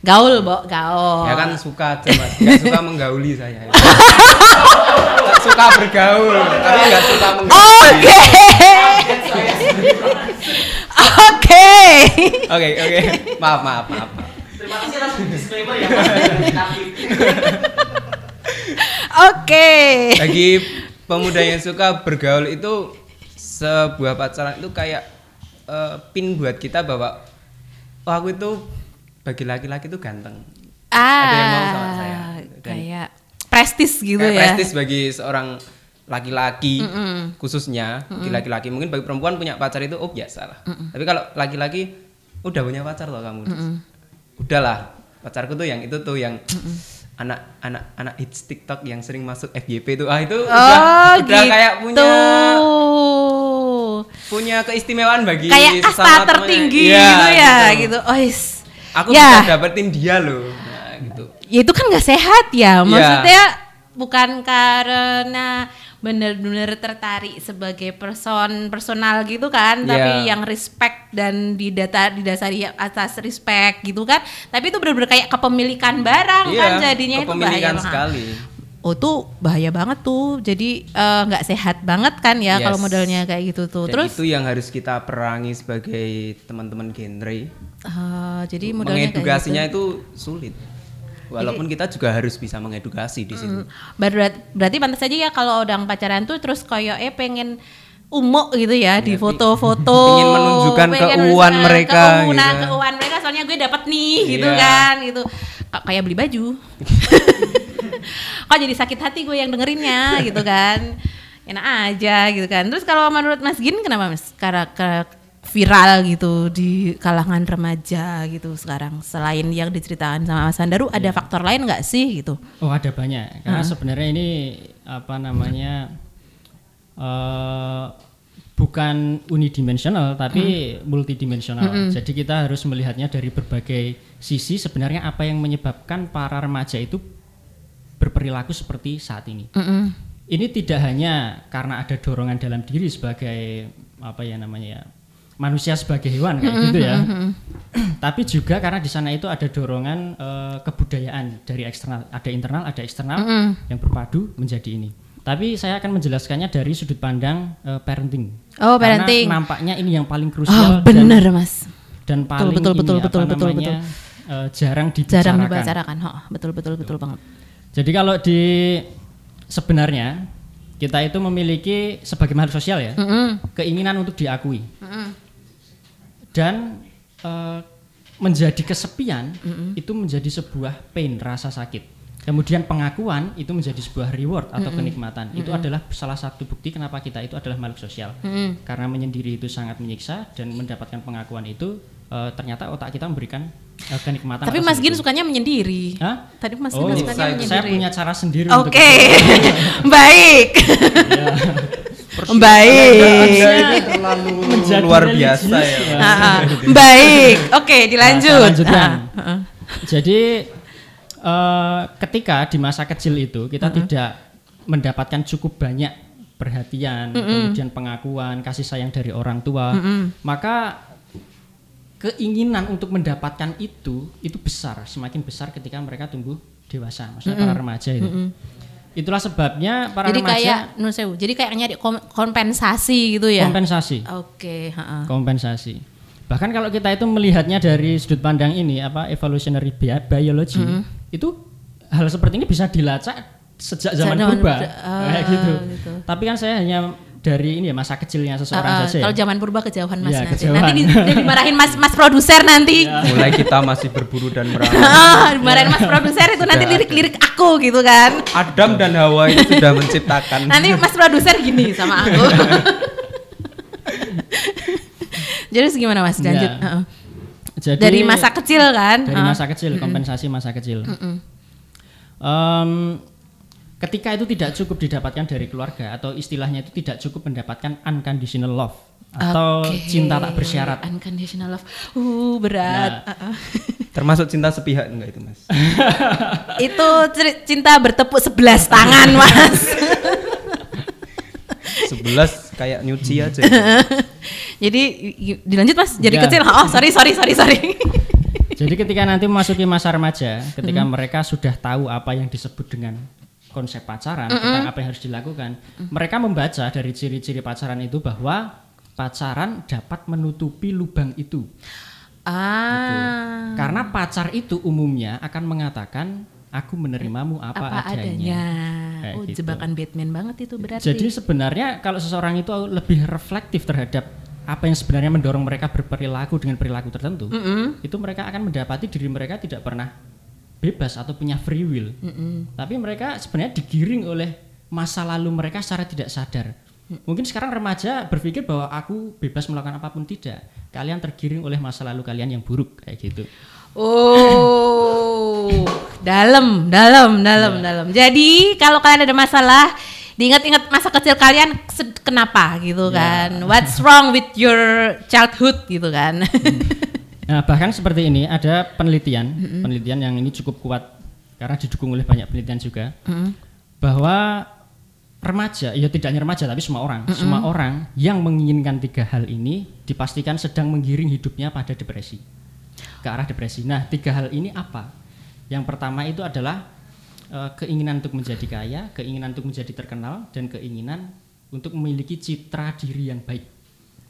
A: Gaul, Bo, gaul.
C: ya kan suka aja mas, nggak suka (laughs) menggauli saya. (laughs) suka bergaul, tapi nggak suka menggauli.
A: Oke. Oke.
C: Oke oke, maaf maaf maaf.
B: Terima kasih atas disclaimer ya.
A: Oke.
C: Bagi pemuda yang suka bergaul itu sebuah pacaran itu kayak eh, pin buat kita bahwa oh aku itu bagi laki-laki itu ganteng.
A: Ah,
C: Ada yang mau sama saya. Dan-
A: kayak prestis gitu
C: kayak
A: ya.
C: prestis bagi seorang laki-laki khususnya bagi laki-laki mungkin bagi perempuan punya pacar itu oh biasa lah tapi kalau laki-laki udah punya pacar loh kamu udahlah pacarku tuh yang itu tuh yang anak anak anak hits TikTok yang sering masuk FYP tuh ah itu
A: Oh,
C: udah
A: gitu.
C: udah kayak punya punya keistimewaan bagi
A: kayak kasta tertinggi
C: Iya,
A: gitu ya, gitu. Oh, is.
C: Aku
A: ya,
C: bisa dapetin dia loh nah, gitu
A: ya itu kan nggak sehat ya.
C: Iya.
A: Maksudnya bukan karena benar-benar tertarik sebagai person personal gitu kan, tapi
C: Iya.
A: yang respect dan didata didasari atas respect gitu kan. Tapi itu benar-benar kayak kepemilikan barang kan jadinya itu bahaya
C: kepemilikan sekali
A: Oh tuh bahaya banget tuh. Jadi eh, nggak sehat banget kan ya
C: Yes.
A: kalau modelnya kayak gitu tuh.
C: Dan
A: Terus
C: itu yang harus kita perangi sebagai teman-teman genre.
A: eh, jadi modelnya kayak
C: Mengedukasinya
A: gitu.
C: itu sulit. Walaupun kita juga harus bisa mengedukasi di situ.
A: Berat, berarti pantas aja ya kalau udah pacaran tuh terus koyo eh pengen umuk gitu ya di foto-foto (laughs)
C: Pengen menunjukkan
A: pengen
C: keuuan mereka
A: keuunan,
C: gitu.
A: mereka soalnya gue dapat nih gitu
C: Iya.
A: kan gitu kayak beli baju (laughs) kok jadi sakit hati gue yang dengerinnya gitu kan? Enak aja gitu kan. Terus kalau menurut Mas Gin kenapa Mas? Karena viral gitu di kalangan remaja gitu sekarang. Selain yang diceritakan sama Mas Sandaru ada faktor lain nggak sih gitu?
B: Oh ada banyak. Karena sebenarnya ini apa namanya eh bukan unidimensional tapi multidimensional. Jadi kita harus melihatnya dari berbagai sisi. Sebenarnya apa yang menyebabkan para remaja itu berperilaku seperti saat ini. Ini tidak hanya karena ada dorongan dalam diri sebagai apa ya namanya ya manusia sebagai hewan kayak gitu ya. (clears throat) Tapi juga karena di sana itu ada dorongan eh, kebudayaan dari eksternal, ada internal, ada eksternal yang berpadu menjadi ini. Tapi saya akan menjelaskannya dari sudut pandang eh, parenting.
A: Oh,
B: Karena
A: parenting.
B: nampaknya ini yang paling
A: Oh,
B: krusial dan
A: bener mas.
B: dan paling
A: betul,
B: ini
A: betul,
B: apa
A: betul, betul,
B: namanya, eh, jarang dibicarakan.
A: Jarang dibicarakan. Oh, betul betul betul banget.
B: Jadi kalau di sebenarnya kita itu memiliki sebagai makhluk sosial ya
A: Mm-mm.
B: keinginan untuk diakui
A: Mm-mm.
B: dan eh, menjadi kesepian itu menjadi sebuah pain rasa sakit. Kemudian pengakuan itu menjadi sebuah reward atau kenikmatan. Itu adalah salah satu bukti kenapa kita itu adalah makhluk sosial.
A: Mm-mm.
B: Karena menyendiri itu sangat menyiksa dan mendapatkan pengakuan itu eh, ternyata otak kita memberikan eh, kenikmatan.
A: Tapi Mas Gin
B: itu.
A: sukanya menyendiri.
B: Hah?
A: Tadi Mas
B: Oh,
A: Gin
C: saya-
A: sukanya
B: saya
A: menyendiri.
B: punya cara sendiri
A: Oke,
B: untuk itu. (laughs)
A: baik. (laughs)
B: Ya.
A: Baik.
C: Terlalu luar biasa ya. (laughs)
A: Ah, ah. Baik. Oke, dilanjut.
B: Nah, saya lanjutkan.
A: Ah, ah.
B: Jadi eh, ketika di masa kecil itu kita tidak mendapatkan cukup banyak perhatian, kemudian pengakuan, kasih sayang dari orang tua, maka keinginan untuk mendapatkan itu itu besar, semakin besar ketika mereka tumbuh dewasa, maksudnya para remaja itu. Itulah sebabnya para
A: Jadi
B: remaja
A: kayak sewu. Jadi kayak nyari kom- kompensasi gitu ya.
B: kompensasi.
A: Oke, ha-ha.
B: kompensasi. Bahkan kalau kita itu melihatnya dari sudut pandang ini apa evolutionary bi- biology itu hal seperti ini bisa dilacak sejak zaman
A: Zaman
B: purba.
A: Ah,
B: kayak gitu.
A: gitu.
B: Tapi kan saya hanya dari ini ya masa kecilnya seseorang
A: Ah, ah.
B: saja. ya.
A: Kalau zaman purba kejauhan Mas
B: Iya,
A: nanti.
B: kejauhan.
A: Nanti di- di- dimarahin Mas Mas produser nanti.
C: Mulai kita masih berburu dan merawat.
A: Ah, dimarahin Mas produser itu nanti lirik-lirik aku gitu kan.
C: Adam dan Hawa itu sudah menciptakan.
A: Nanti Mas produser gini sama aku. (laughs) Jadi gimana Mas? Lanjut.
B: Ya.
A: Heeh.
B: Jadi
A: Dari masa kecil kan?
B: dari masa kecil kompensasi masa kecil. Em, ketika itu tidak cukup didapatkan dari keluarga atau istilahnya itu tidak cukup mendapatkan unconditional love atau
A: Oke.
B: cinta tak bersyarat.
A: Unconditional love. Uh, berat.
B: Nah.
A: Ah, ah. (laughs)
C: Termasuk cinta sepihak enggak itu, Mas? (laughs)
A: itu cinta bertepuk sebelas tangan, (laughs) Mas.
C: Sebelas kayak nyuci aja.
A: Jadi dilanjut Mas, jadi
B: Ya.
A: kecil. Oh, sorry sorry sorry sorry.
B: Jadi ketika nanti memasuki masa remaja, ketika mereka sudah tahu apa yang disebut dengan konsep pacaran, tentang apa yang harus dilakukan, mereka membaca dari ciri-ciri pacaran itu bahwa pacaran dapat menutupi lubang itu.
A: ah.
B: Karena pacar itu umumnya akan mengatakan aku menerimamu apa,
A: apa adanya.
B: adanya. Kayak
A: Oh,
B: gitu.
A: jebakan Batman banget itu berarti.
B: Jadi sebenarnya kalau seseorang itu lebih reflektif terhadap apa yang sebenarnya mendorong mereka berperilaku dengan perilaku tertentu, itu mereka akan mendapati diri mereka tidak pernah bebas atau punya free will. Tapi mereka sebenarnya digiring oleh masa lalu mereka secara tidak sadar. Mungkin sekarang remaja berpikir bahwa aku bebas melakukan apa pun tidak. Kalian tergiring oleh masa lalu kalian yang buruk kayak gitu.
A: Oh, dalam, dalam, dalam, dalam. Jadi kalau kalian ada masalah, diingat-ingat masa kecil kalian kenapa gitu kan? What's wrong with your childhood gitu kan? (laughs)
B: Nah, bahkan seperti ini ada penelitian, penelitian yang ini cukup kuat karena didukung oleh banyak penelitian juga bahwa remaja, ya tidak hanya remaja tapi semua orang, semua orang yang menginginkan tiga hal ini dipastikan sedang menggiring hidupnya pada depresi, ke arah depresi. Nah, tiga hal ini apa? Yang pertama itu adalah eh, keinginan untuk menjadi kaya, keinginan untuk menjadi terkenal, dan keinginan untuk memiliki citra diri yang baik.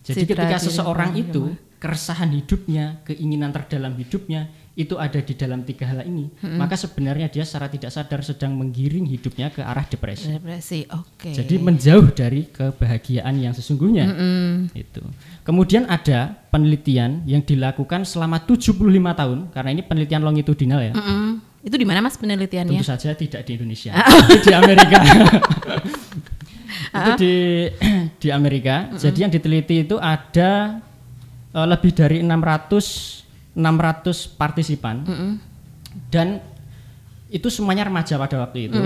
B: Jadi
A: Citra
B: ketika seseorang itu keresahan hidupnya, keinginan terdalam hidupnya itu ada di dalam tiga hal ini, maka sebenarnya dia secara tidak sadar sedang menggiring hidupnya ke arah depresi.
A: Depresi, oke.
B: Jadi menjauh dari kebahagiaan yang sesungguhnya. Itu. Kemudian ada penelitian yang dilakukan selama 75 tahun karena ini penelitian longitudinal ya.
A: Mm-mm. Itu di mana Mas penelitiannya?
B: Tentu saja tidak di Indonesia, (laughs) itu di Amerika. (laughs) itu di (clears throat) di Amerika. Jadi yang diteliti itu ada eh, lebih dari 600 600 partisipan. Dan itu semuanya remaja pada waktu itu.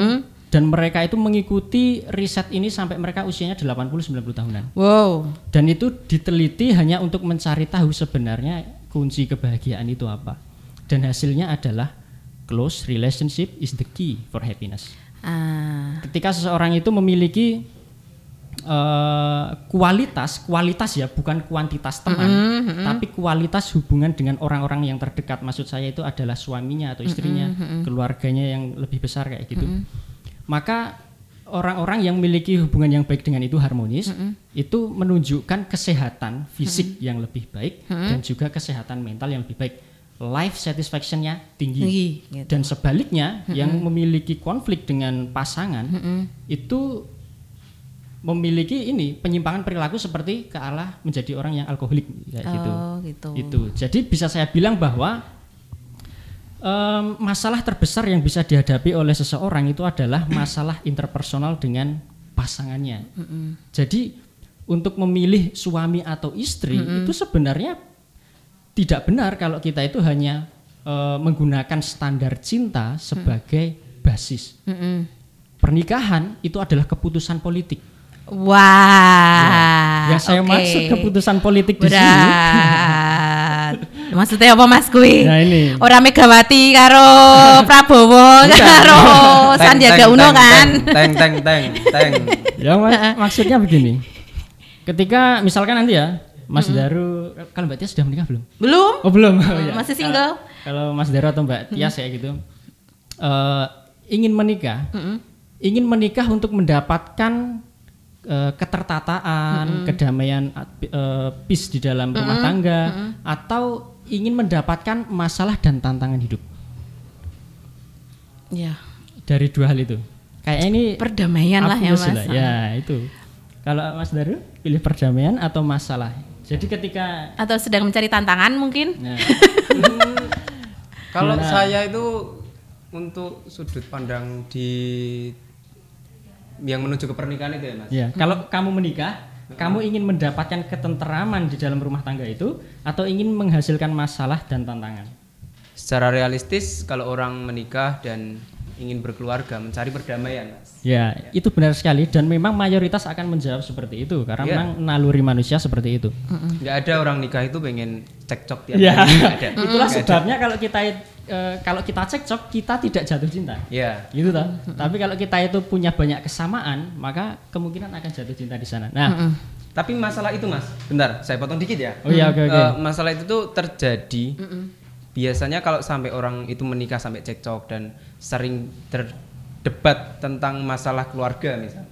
B: Dan mereka itu mengikuti riset ini sampai mereka usianya 80 90 tahunan.
A: Wow.
B: Dan itu diteliti hanya untuk mencari tahu sebenarnya kunci kebahagiaan itu apa. Dan hasilnya adalah close relationship is the key for happiness.
A: Ah,
B: Ketika seseorang itu memiliki eh, kualitas, kualitas ya bukan kuantitas teman, tapi kualitas hubungan dengan orang-orang yang terdekat. Maksud saya itu adalah suaminya atau istrinya, keluarganya yang lebih besar kayak gitu. Maka orang-orang yang memiliki hubungan yang baik dengan itu harmonis, itu menunjukkan kesehatan fisik yang lebih baik dan juga kesehatan mental yang lebih baik. Life satisfaction-nya tinggi.
A: tinggi gitu.
B: Dan sebaliknya, yang memiliki konflik dengan pasangan itu memiliki ini penyimpangan perilaku seperti ke arah menjadi orang yang alkoholik kayak gitu.
A: Oh, gitu.
B: Itu. Jadi bisa saya bilang bahwa em, masalah terbesar yang bisa dihadapi oleh seseorang itu adalah (clears throat) masalah interpersonal dengan pasangannya. Jadi untuk memilih suami atau istri itu sebenarnya tidak benar kalau kita itu hanya eh, menggunakan standar cinta sebagai basis.
A: Mm-mm.
B: Pernikahan itu adalah keputusan politik.
A: Wah.
B: Ya, saya
A: oke.
B: maksud keputusan politik di sini.
A: Maksudnya apa Mas kuwi?
B: Nah, ini.
A: Orang Megawati karo Prabowo karo Sandiaga Uno kan.
C: Teng teng teng teng.
B: Ya mak- (laughs) maksudnya begini. Ketika misalkan nanti ya Mas Daru kalau Mbak Tia sudah menikah belum?
A: Belum?
B: Oh belum. Oh, iya.
A: Masih single?
B: Kalau, kalau Mas Daru atau Mbak Tias ya gitu eh, ingin menikah, ingin menikah untuk mendapatkan eh, ketertataan, kedamaian, eh, peace di dalam rumah tangga, atau ingin mendapatkan masalah dan tantangan hidup
A: Ya.
B: dari dua hal itu. Kayak ini
A: Perdamaian lah ya Mas.
B: Ya itu. Kalau Mas Daru pilih perdamaian atau masalah? Jadi ketika
A: Atau sedang mencari tantangan mungkin?
B: nah, (laughs)
C: Kalau saya itu untuk sudut pandang di yang menuju ke pernikahan itu ya mas.
B: Ya, kalau kamu menikah, kamu ingin mendapatkan ketenteraman di dalam rumah tangga itu atau ingin menghasilkan masalah dan tantangan?
C: Secara realistis kalau orang menikah dan ingin berkeluarga mencari perdamaian mas.
B: Ya, itu benar sekali dan memang mayoritas akan menjawab seperti itu karena
C: Iya.
B: memang naluri manusia seperti itu.
C: Nggak ada orang nikah itu pengen cekcok tiap
B: Ya,
C: hari. (laughs)
B: Itulah
C: Nggak ada.
B: sebabnya kalau kita eh, kalau kita cekcok kita tidak jatuh cinta.
C: Ya.
B: Gitu toh. Tapi kalau kita itu punya banyak kesamaan, maka kemungkinan akan jatuh cinta di sana. Nah,
C: Tapi masalah itu mas, bentar saya potong dikit ya.
B: Oh iya, oke, oke.
C: Eh, masalah itu tuh terjadi biasanya kalau sampai orang itu menikah sampai cekcok dan sering terdebat tentang masalah keluarga misal.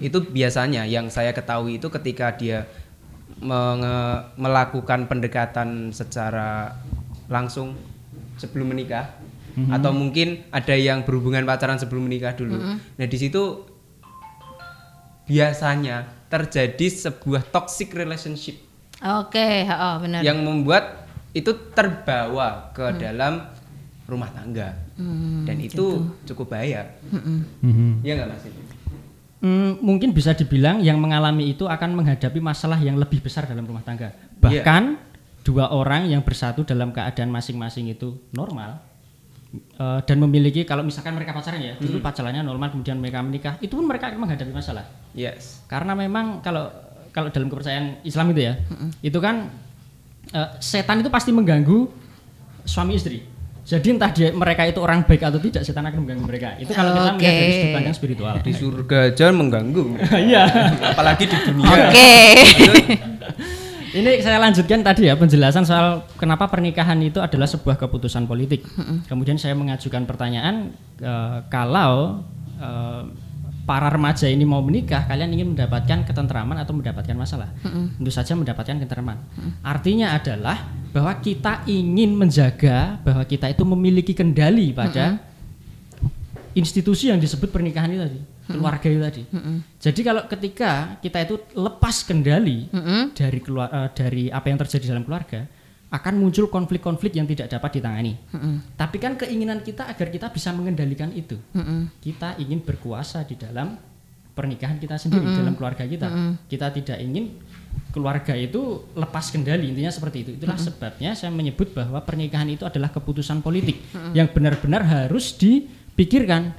C: Itu biasanya yang saya ketahui itu ketika dia menge- melakukan pendekatan secara langsung sebelum menikah. Atau mungkin ada yang berhubungan pacaran sebelum menikah dulu. Nah, di situ biasanya terjadi sebuah toxic relationship.
A: Oke, oh, benar.
C: yang membuat itu terbawa ke dalam rumah tangga. Dan itu cukup bahaya. Ya nggak mas?
B: Hmm, mungkin bisa dibilang yang mengalami itu akan menghadapi masalah yang lebih besar dalam rumah tangga. Bahkan dua orang yang bersatu dalam keadaan masing-masing itu normal eh, dan memiliki kalau misalkan mereka pacaran ya, dulu pacarannya normal kemudian mereka menikah, itu pun mereka akan menghadapi masalah.
C: yes
B: Karena memang kalau kalau dalam kepercayaan Islam itu ya, itu kan eh, setan itu pasti mengganggu suami istri. Jadi entah dia mereka itu orang baik atau tidak, setan akan mengganggu mereka. Itu kalau kita melihat dari sudut pandang spiritual.
C: di surga aja mengganggu (laughs)
B: Iya.
C: apalagi di dunia
A: Oke. (laughs)
B: Ini saya lanjutkan tadi ya penjelasan soal kenapa pernikahan itu adalah sebuah keputusan politik. Kemudian saya mengajukan pertanyaan eh, kalau eh, para remaja ini mau menikah, kalian ingin mendapatkan ketentraman atau mendapatkan masalah? Tentu saja mendapatkan ketentraman. Artinya adalah bahwa kita ingin menjaga bahwa kita itu memiliki kendali pada institusi yang disebut pernikahan itu tadi, keluarga itu tadi. Jadi kalau ketika kita itu lepas kendali dari keluar eh, dari apa yang terjadi dalam keluarga, akan muncul konflik-konflik yang tidak dapat ditangani. Tapi kan keinginan kita agar kita bisa mengendalikan itu. Kita ingin berkuasa di dalam pernikahan kita sendiri, dalam keluarga kita. Kita tidak ingin keluarga itu lepas kendali intinya seperti itu. Itulah sebabnya saya menyebut bahwa pernikahan itu adalah keputusan politik yang benar-benar harus dipikirkan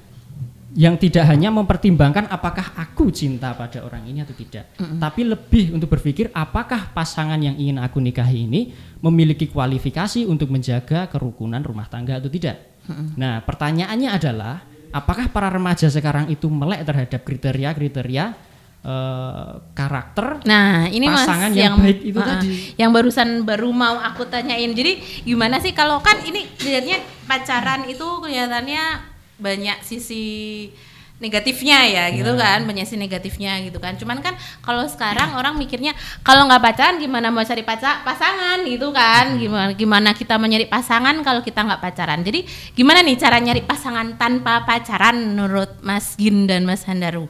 B: yang tidak hanya mempertimbangkan apakah aku cinta pada orang ini atau tidak tapi lebih untuk berpikir apakah pasangan yang ingin aku nikahi ini memiliki kualifikasi untuk menjaga kerukunan rumah tangga atau tidak nah pertanyaannya adalah apakah para remaja sekarang itu melek terhadap kriteria-kriteria eh, karakter
A: Nah, ini
B: Pasangan
A: Mas
B: yang baik itu
A: Ah,
B: tadi.
A: Yang barusan baru mau aku tanyain. Jadi gimana sih kalau kan ini kelihatannya pacaran itu kelihatannya banyak sisi negatifnya ya gitu kan banyak sisi negatifnya gitu kan. Cuman kan kalau sekarang orang mikirnya kalau nggak pacaran gimana mau cari pacar pasangan gitu kan. Gimana gimana kita mencari pasangan kalau kita nggak pacaran. Jadi gimana nih cara nyari pasangan tanpa pacaran menurut Mas Gin dan Mas Handaru?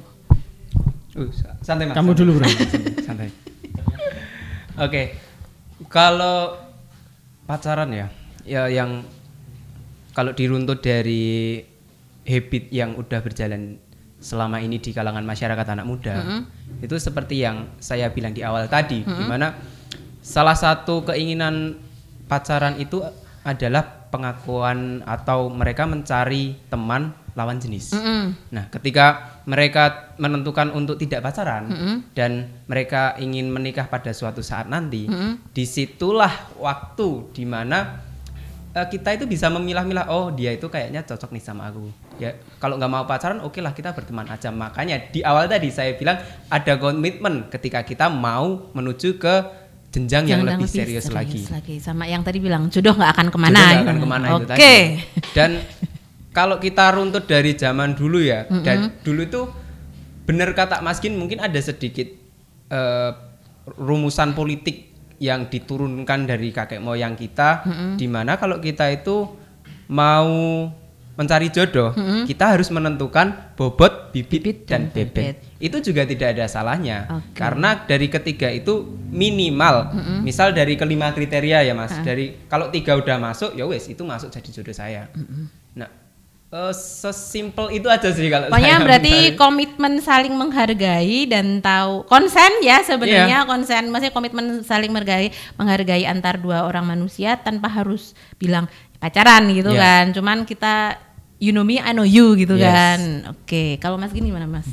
C: Uh, sa- santai mas.
B: Kamu dulu, Bro. (laughs)
C: santai. Oke. Kalau pacaran ya ya yang kalau diruntut dari habit yang udah berjalan selama ini di kalangan masyarakat anak muda itu seperti yang saya bilang di awal tadi di mana salah satu keinginan pacaran itu adalah pengakuan atau mereka mencari teman lawan jenis.
A: Mm-mm.
C: Nah, ketika mereka menentukan untuk tidak pacaran
A: Mm-mm.
C: dan mereka ingin menikah pada suatu saat nanti,
A: Mm-mm.
C: di situlah waktu di mana eh, kita itu bisa memilah-milah. Oh, dia itu kayaknya cocok nih sama aku. Ya, kalau nggak mau pacaran, oke lah kita berteman aja. Makanya di awal tadi saya bilang ada komitmen ketika kita mau menuju ke jenjang yang
A: Jangan
C: lebih serius, lagi.
A: Sama yang tadi bilang jodoh nggak akan ke
C: mana. Jodoh akan
A: ke
C: mana itu
A: Oke.
C: tadi. Dan kalau kita runtut dari zaman dulu ya, dan dulu itu benar kata Mas Gin mungkin ada sedikit eh, rumusan politik yang diturunkan dari kakek moyang kita, di mana kalau kita itu mau mencari jodoh, kita harus menentukan bobot, bibit,
A: Bibit
C: dan,
A: dan
C: bebek.
A: bebek.
C: Itu juga tidak ada salahnya,
A: Oke.
C: karena dari ketiga itu minimal, misal dari kelima kriteria ya mas, dari kalau tiga udah masuk, ya wes itu masuk jadi jodoh saya. Nah, eh, sesimpel itu aja sih kalau
A: Pokoknya
C: saya
A: berarti
C: mencari.
A: komitmen saling menghargai dan tahu konsen ya sebenarnya konsen maksudnya komitmen saling menghargai menghargai antar dua orang manusia tanpa harus bilang pacaran gitu
C: Iya.
A: kan. Cuman kita you know me I know you gitu
C: Yes.
A: kan. Oke, kalau Mas gini gimana Mas?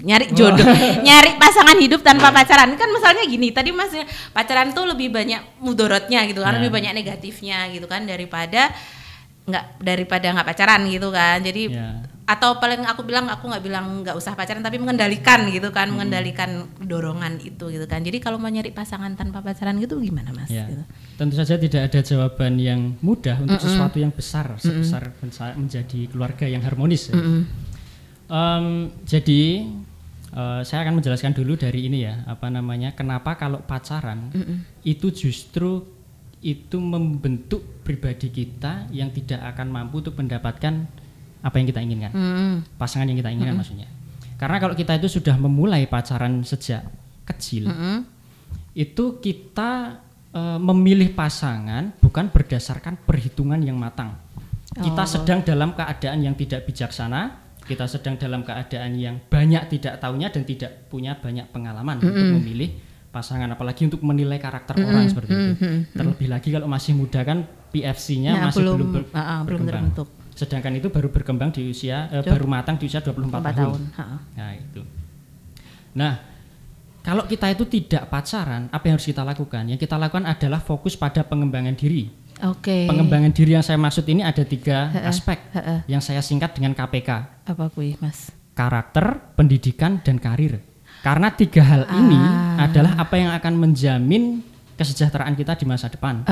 A: Nyari jodoh, (laughs) nyari pasangan hidup tanpa pacaran kan misalnya gini tadi Mas pacaran tuh lebih banyak mudorotnya gitu kan,
B: Ya.
A: lebih banyak negatifnya gitu kan daripada nggak daripada nggak pacaran gitu kan. Jadi
B: Ya.
A: Atau paling aku bilang aku nggak bilang nggak usah pacaran tapi mengendalikan gitu kan mengendalikan dorongan itu gitu kan. Jadi kalau mau nyari pasangan tanpa pacaran gitu gimana mas?
B: Ya,
A: Gitu.
B: tentu saja tidak ada jawaban yang mudah untuk sesuatu yang besar, sebesar mensa- menjadi keluarga yang harmonis. ya. Em, jadi eh, saya akan menjelaskan dulu dari ini ya, apa namanya, kenapa kalau pacaran itu justru itu membentuk pribadi kita yang tidak akan mampu untuk mendapatkan apa yang kita inginkan,
A: Mm-mm.
B: pasangan yang kita inginkan maksudnya. Karena kalau kita itu sudah memulai pacaran sejak kecil,
A: Mm-mm.
B: itu kita eh, memilih pasangan bukan berdasarkan perhitungan yang matang. Kita
A: Oh.
B: sedang dalam keadaan yang tidak bijaksana, kita sedang dalam keadaan yang banyak tidak tahunya dan tidak punya banyak pengalaman untuk memilih pasangan, apalagi untuk menilai karakter orang seperti itu. Terlebih lagi kalau masih muda kan PFC-nya
A: Nah,
B: masih
A: belum
B: belum, ber-
A: ah, ah, belum terbentuk
B: Sedangkan itu baru berkembang di usia eh,
A: Dua-
B: baru matang di usia 24
A: empat
B: tahun.
A: tahun Ha.
B: Nah, itu. Nah, kalau kita itu tidak pacaran, apa yang harus kita lakukan? Yang kita lakukan adalah fokus pada pengembangan diri.
A: oke
B: Pengembangan diri yang saya maksud ini ada tiga
A: Heeh,
B: aspek
A: heeh.
B: yang saya singkat dengan KPK:
A: apa kui mas
B: karakter, pendidikan, dan karir. Karena tiga hal ini
A: Ah.
B: adalah apa yang akan menjamin kesejahteraan kita di masa depan.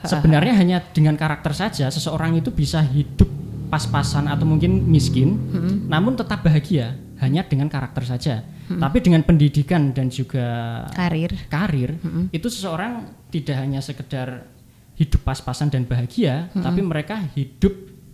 B: Sebenarnya hanya dengan karakter saja seseorang itu bisa hidup pas-pasan atau mungkin miskin, namun tetap bahagia hanya dengan karakter saja. Tapi dengan pendidikan dan juga
A: karir.
B: karir itu seseorang tidak hanya sekedar hidup pas-pasan dan bahagia, tapi mereka hidup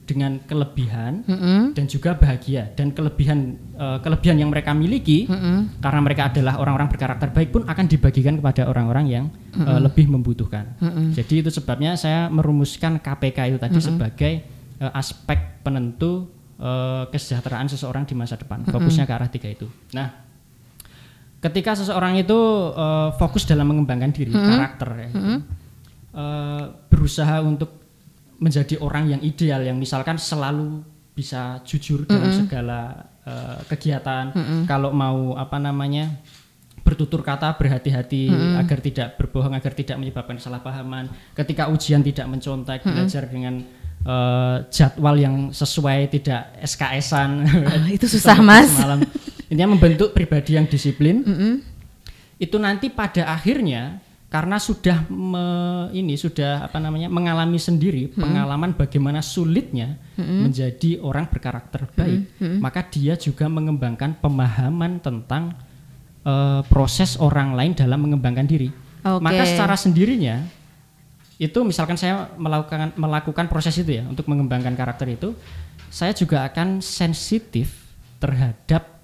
B: dengan kelebihan
A: Mm-mm.
B: dan juga bahagia. Dan kelebihan eh, kelebihan yang mereka miliki
A: Mm-mm.
B: karena mereka adalah orang-orang berkarakter baik pun akan dibagikan kepada orang-orang yang eh, lebih membutuhkan. Jadi itu sebabnya saya merumuskan KPK itu tadi sebagai eh, aspek penentu eh, kesejahteraan seseorang di masa depan. Fokusnya ke arah tiga itu. Nah, ketika seseorang itu eh, fokus dalam mengembangkan diri, karakter ya, gitu, eh, berusaha untuk menjadi orang yang ideal, yang misalkan selalu bisa jujur dalam segala eh, kegiatan. Kalau mau apa namanya bertutur kata berhati-hati agar tidak berbohong, agar tidak menyebabkan kesalahpahaman. Ketika ujian tidak mencontek, belajar dengan eh, jadwal yang sesuai, tidak SKS-an.
A: Ah, itu (laughs) susah, Mas.
B: Semalam. Intinya membentuk pribadi yang disiplin.
A: Mm-mm.
B: Itu nanti pada akhirnya karena sudah me- ini sudah apa namanya mengalami sendiri pengalaman bagaimana sulitnya menjadi orang berkarakter baik, maka dia juga mengembangkan pemahaman tentang eh, proses orang lain dalam mengembangkan diri.
A: Oke.
B: Maka secara sendirinya itu misalkan saya melakukan melakukan proses itu ya untuk mengembangkan karakter itu, saya juga akan sensitif terhadap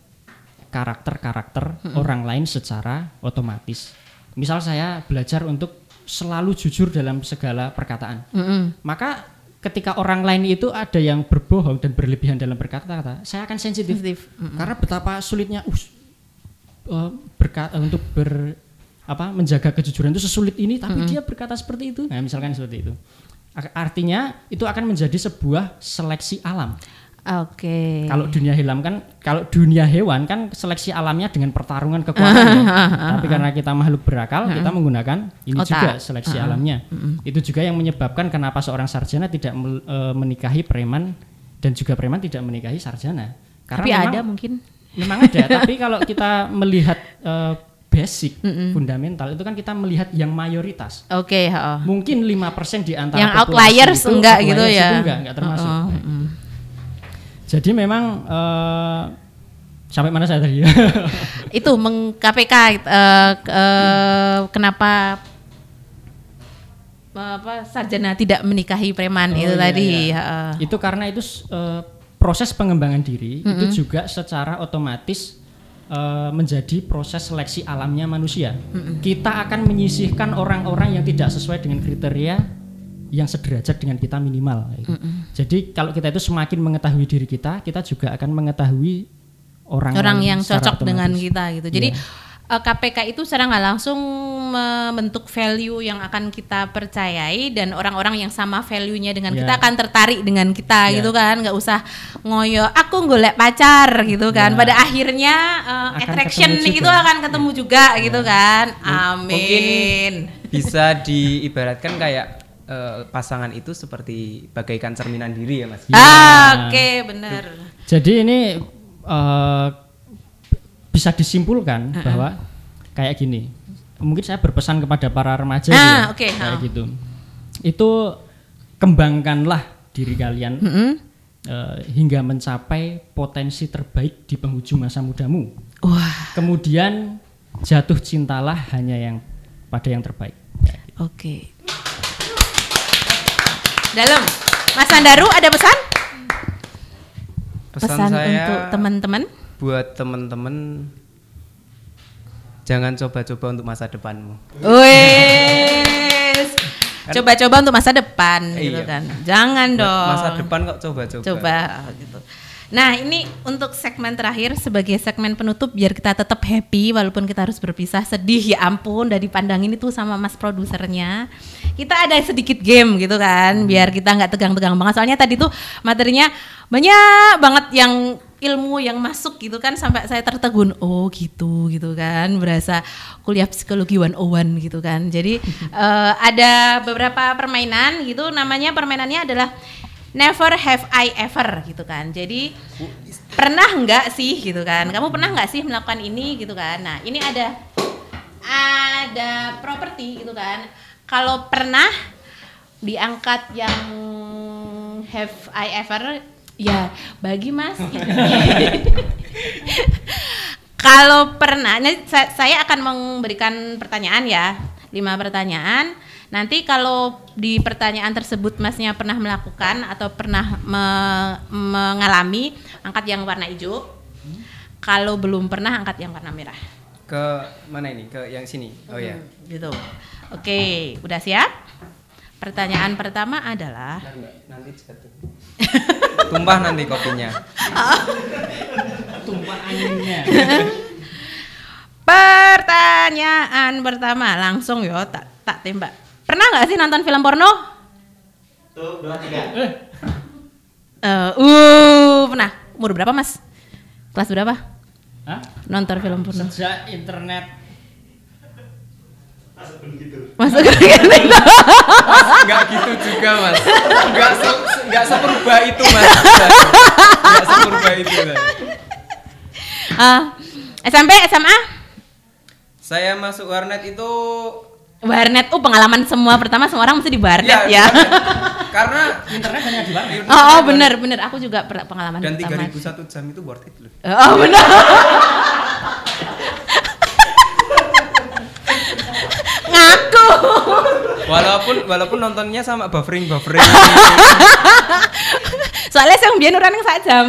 B: karakter-karakter orang lain secara otomatis. Misal saya belajar untuk selalu jujur dalam segala perkataan.
A: Mm-mm.
B: Maka ketika orang lain itu ada yang berbohong dan berlebihan dalam berkata-kata, saya akan sensitif.
A: Sensitif.
B: Karena betapa sulitnya us, eh, berka- untuk ber apa menjaga kejujuran itu sesulit ini tapi dia berkata seperti itu. Nah, misalkan seperti itu. Artinya itu akan menjadi sebuah seleksi alam.
A: Oke.
B: Kalau dunia hewan kan, kalau dunia hewan kan seleksi alamnya dengan pertarungan kekuatan. ya. (laughs) Tapi karena kita makhluk berakal, kita menggunakan ini
A: Otak.
B: juga seleksi alamnya. Itu juga yang menyebabkan kenapa seorang sarjana tidak eh, menikahi preman dan juga preman tidak menikahi sarjana.
A: Tapi
B: memang-
A: ada mungkin.
B: Memang ada, tapi kalau kita melihat eh, basic, fundamental itu kan kita melihat yang mayoritas.
A: Oke, heeh.
B: Mungkin 5% di antara
A: Yang outliers
B: itu,
A: enggak
B: outliers
A: gitu ya.
B: Itu enggak, enggak termasuk.
A: Heeh, heeh.
B: Jadi memang eh, sampai mana saya tadi? (laughs)
A: itu meng KPK k- eh, kenapa apa sarjana tidak menikahi preman
B: Oh,
A: itu
B: iya,
A: tadi
B: iya.
A: heeh.
B: itu karena itu eh, proses pengembangan diri itu juga secara otomatis eh, menjadi proses seleksi alamnya manusia. Kita akan menyisihkan orang-orang yang tidak sesuai dengan kriteria yang sederajat dengan kita minimal. Jadi kalau kita itu semakin mengetahui diri kita, kita juga akan mengetahui orang
A: orang yang cocok dengan
B: otomatis.
A: kita gitu. Jadi
B: Iya.
A: Eh, KPK itu secara nggak langsung membentuk value yang akan kita percayai dan orang-orang yang sama value-nya dengan
B: Iya.
A: kita akan tertarik dengan kita
B: Iya.
A: gitu kan, nggak usah ngoyo aku golek pacar gitu kan.
B: Iya.
A: Pada akhirnya eh,
B: Akan
A: attraction
B: juga.
A: itu akan ketemu juga gitu kan.
C: Mungkin
A: Amin.
C: bisa diibaratkan kayak eh, pasangan itu seperti bagaikan cerminan diri ya mas.
B: Iya.
A: Ah, oke bener.
B: Jadi ini eh, bisa disimpulkan bahwa kayak gini. Mungkin saya berpesan kepada para remaja
A: Ah,
B: ya,
A: oke,
B: kayak
A: ah.
B: gitu. Itu kembangkanlah diri kalian
A: Mm-mm.
B: eh, hingga mencapai potensi terbaik di penghujung masa mudamu.
A: Wah,
B: Kemudian jatuh cintalah hanya yang pada yang terbaik.
A: oke. Dalam, Mas Andaru ada pesan?
C: Pesan, saya
A: untuk teman-teman?
C: Buat temen-temen jangan coba-coba untuk masa depanmu.
A: Wes. Coba-coba untuk masa depan gitu
C: Iya.
A: kan. Jangan dong.
C: Masa depan kok coba-coba.
A: Coba gitu. Nah, ini untuk segmen terakhir sebagai segmen penutup biar kita tetap happy walaupun kita harus berpisah sedih ya ampun dari pandangin itu sama Mas produsernya. Kita ada sedikit game gitu kan biar kita nggak tegang-tegang banget. Soalnya tadi tuh materinya banyak banget yang ilmu yang masuk gitu kan sampai saya tertegun oh gitu gitu kan. Berasa kuliah psikologi 101 gitu kan. Jadi (laughs) eh, ada beberapa permainan gitu namanya permainannya adalah never have I ever gitu kan. Jadi pernah nggak sih gitu kan? Kamu pernah nggak sih melakukan ini gitu kan? Nah ini ada ada properti gitu kan. Kalau pernah diangkat yang have I ever ya bagi mas. (laughs) Kalau pernah saya akan memberikan pertanyaan ya. Lima pertanyaan. Nanti kalau di pertanyaan tersebut masnya pernah melakukan atau pernah me- mengalami angkat yang warna hijau. Kalau belum pernah angkat yang warna merah.
C: Ke mana ini? Ke yang sini. Oh ya.
A: gitu. Oke udah siap pertanyaan pertama adalah.
C: Nanti jatuh. (laughs) Tumpah nanti kopinya.
B: Tumpah anginnya. (laughs)
A: Pertanyaan pertama langsung yo tak tak tembak. Pernah nggak sih nonton film porno?
D: Tuh, dua, tiga.
A: Eh, uh, pernah. Umur berapa mas? Kelas berapa?
B: Hah?
A: Nonton film porno.
B: Sejak internet
D: Masuk (laughs) begitu.
A: Masuk ke gitu.
C: Enggak gitu juga, Mas. Enggak se enggak seperubah itu, Mas. Enggak seperubah itu. Mas.
A: Ah, SMP, SMA?
C: Saya masuk warnet itu
A: Warnet. Oh pengalaman semua pertama semua orang mesti di warnet
C: ya,
A: ya. (laughs)
C: karena
B: internet hanya di warnet.
A: Oh, oh bener bener. Aku juga pengalaman
C: dan
A: pertama.
C: 3001 jam itu worth it loh.
A: Oh bener. (laughs) Ngaku.
C: Walaupun walaupun nontonnya sama buffering buffering. (laughs)
A: Soalnya saya biar orang yang sak jam.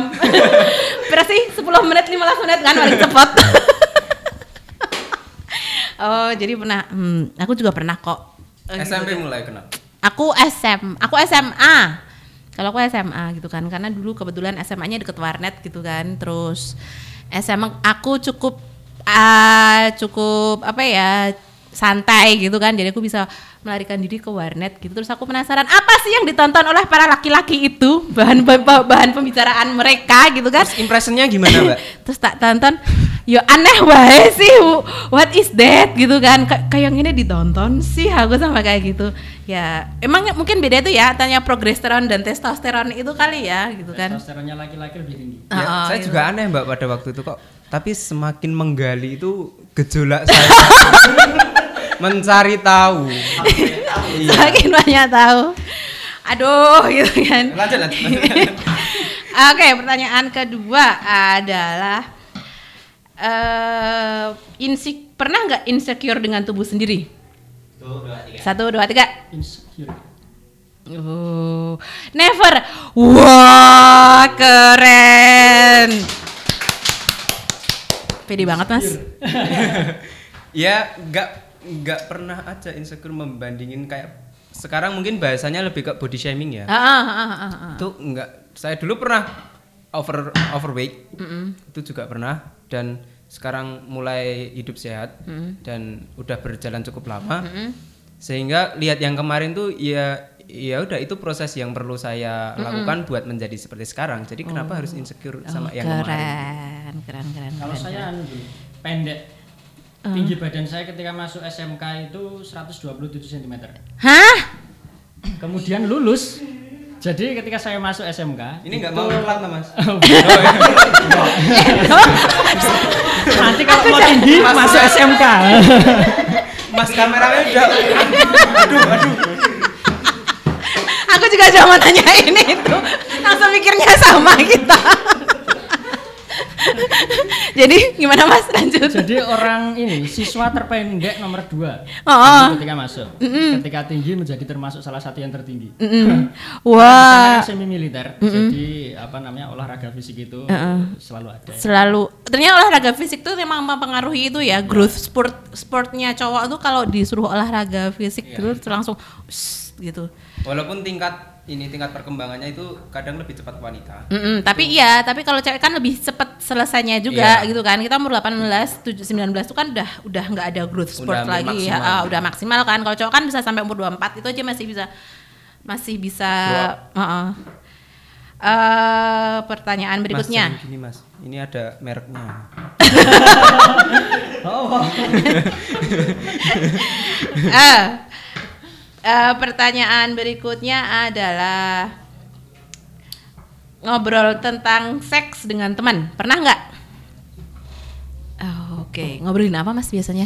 A: (laughs) Berarti sih 10 menit 15 menit kan paling cepet. (laughs) oh, jadi pernah hmm, aku juga pernah kok.
C: SMP mulai kenal.
A: Aku SM, aku SMA. Kalau aku SMA gitu kan, karena dulu kebetulan SMA-nya deket warnet gitu kan. Terus SMA aku cukup ah cukup apa ya santai gitu kan. Jadi aku bisa melarikan diri ke warnet gitu. Terus aku penasaran apa sih yang ditonton oleh para laki-laki itu bahan bahan pembicaraan mereka gitu kan?
C: Terus impressionnya gimana mbak? (laughs)
A: Terus tak tonton, yo aneh wae sih, what is that gitu kan? Ka- kayak yang ini ditonton sih aku sama kayak gitu. Ya emang mungkin beda itu ya, tanya progesteron dan testosteron itu kali ya gitu kan?
B: Testosteronnya laki-laki lebih tinggi.
C: Ya,
A: Ah,
C: saya
A: gitu.
C: juga aneh mbak pada waktu itu kok. Tapi semakin menggali itu gejolak saya (laughs) mencari tahu. Iya.
A: Semakin banyak tahu. Aduh gitu kan.
C: Lanjut lanjut. (laughs)
A: Oke, pertanyaan kedua adalah eh insik pernah nggak insecure dengan tubuh sendiri?
D: Tuh, dua, tiga.
A: Satu, dua, tiga.
B: Insecure.
A: Oh, never. Wah, keren. Pede banget mas. (laughs)
C: ya nggak nggak pernah aja insecure membandingin kayak sekarang mungkin bahasanya lebih ke body shaming ya.
A: Ah, ah, ah, ah, ah.
C: Itu nggak saya dulu pernah over overweight. Itu juga pernah dan sekarang mulai hidup sehat dan udah berjalan cukup lama. Sehingga lihat yang kemarin tuh ya ya udah itu proses yang perlu saya lakukan buat menjadi seperti sekarang. Jadi kenapa harus insecure sama
A: Oh,
C: yang kemarin?
A: keren, keren, keren.
B: Kalau
A: keren,
B: saya
A: keren.
B: anu pendek. Tinggi badan saya ketika masuk SMK itu 127 cm.
A: Hah?
B: Kemudian lulus. Jadi ketika saya masuk SMK,
C: Ini nggak mau lah, mas. (laughs) (laughs)
B: nanti kalau mau tinggi masuk SMK. (laughs)
C: Mas kameranya udah. aduh, aduh.
A: Aku juga cuma mau tanya ini itu. Langsung mikirnya sama kita. (laughs) Jadi gimana mas lanjut?
B: Jadi orang ini siswa terpendek nomor dua
A: Oh.
B: ketika masuk. Ketika tinggi menjadi termasuk salah satu yang tertinggi.
A: Mm-mm.
B: Saya (laughs)
A: Wah,
B: kan semi militer, jadi apa namanya olahraga fisik itu selalu ada. ya.
A: selalu ternyata olahraga fisik tuh memang mempengaruhi itu ya growth sport sportnya cowok tuh kalau disuruh olahraga fisik terus langsung "Shh," gitu.
C: Walaupun tingkat ini tingkat perkembangannya itu kadang lebih cepat wanita.
A: Mm-mm, tapi iya, tapi kalau cewek kan lebih cepat selesainya juga
C: Iya.
A: gitu kan. Kita umur 18, 7, 19 itu kan udah udah nggak ada growth sport
C: Udah
A: lagi ya.
C: maksimal.
A: Ah, udah maksimal kan. Kalau cowok kan bisa sampai umur 24 itu aja masih bisa masih bisa Heeh. Eh, pertanyaan berikutnya.
C: Mas, gini mas, ini ada mereknya. (laughs)
A: Eh, eh, pertanyaan berikutnya adalah ngobrol tentang seks dengan teman. Pernah nggak? Oh, Oke, ngobrolin apa mas biasanya?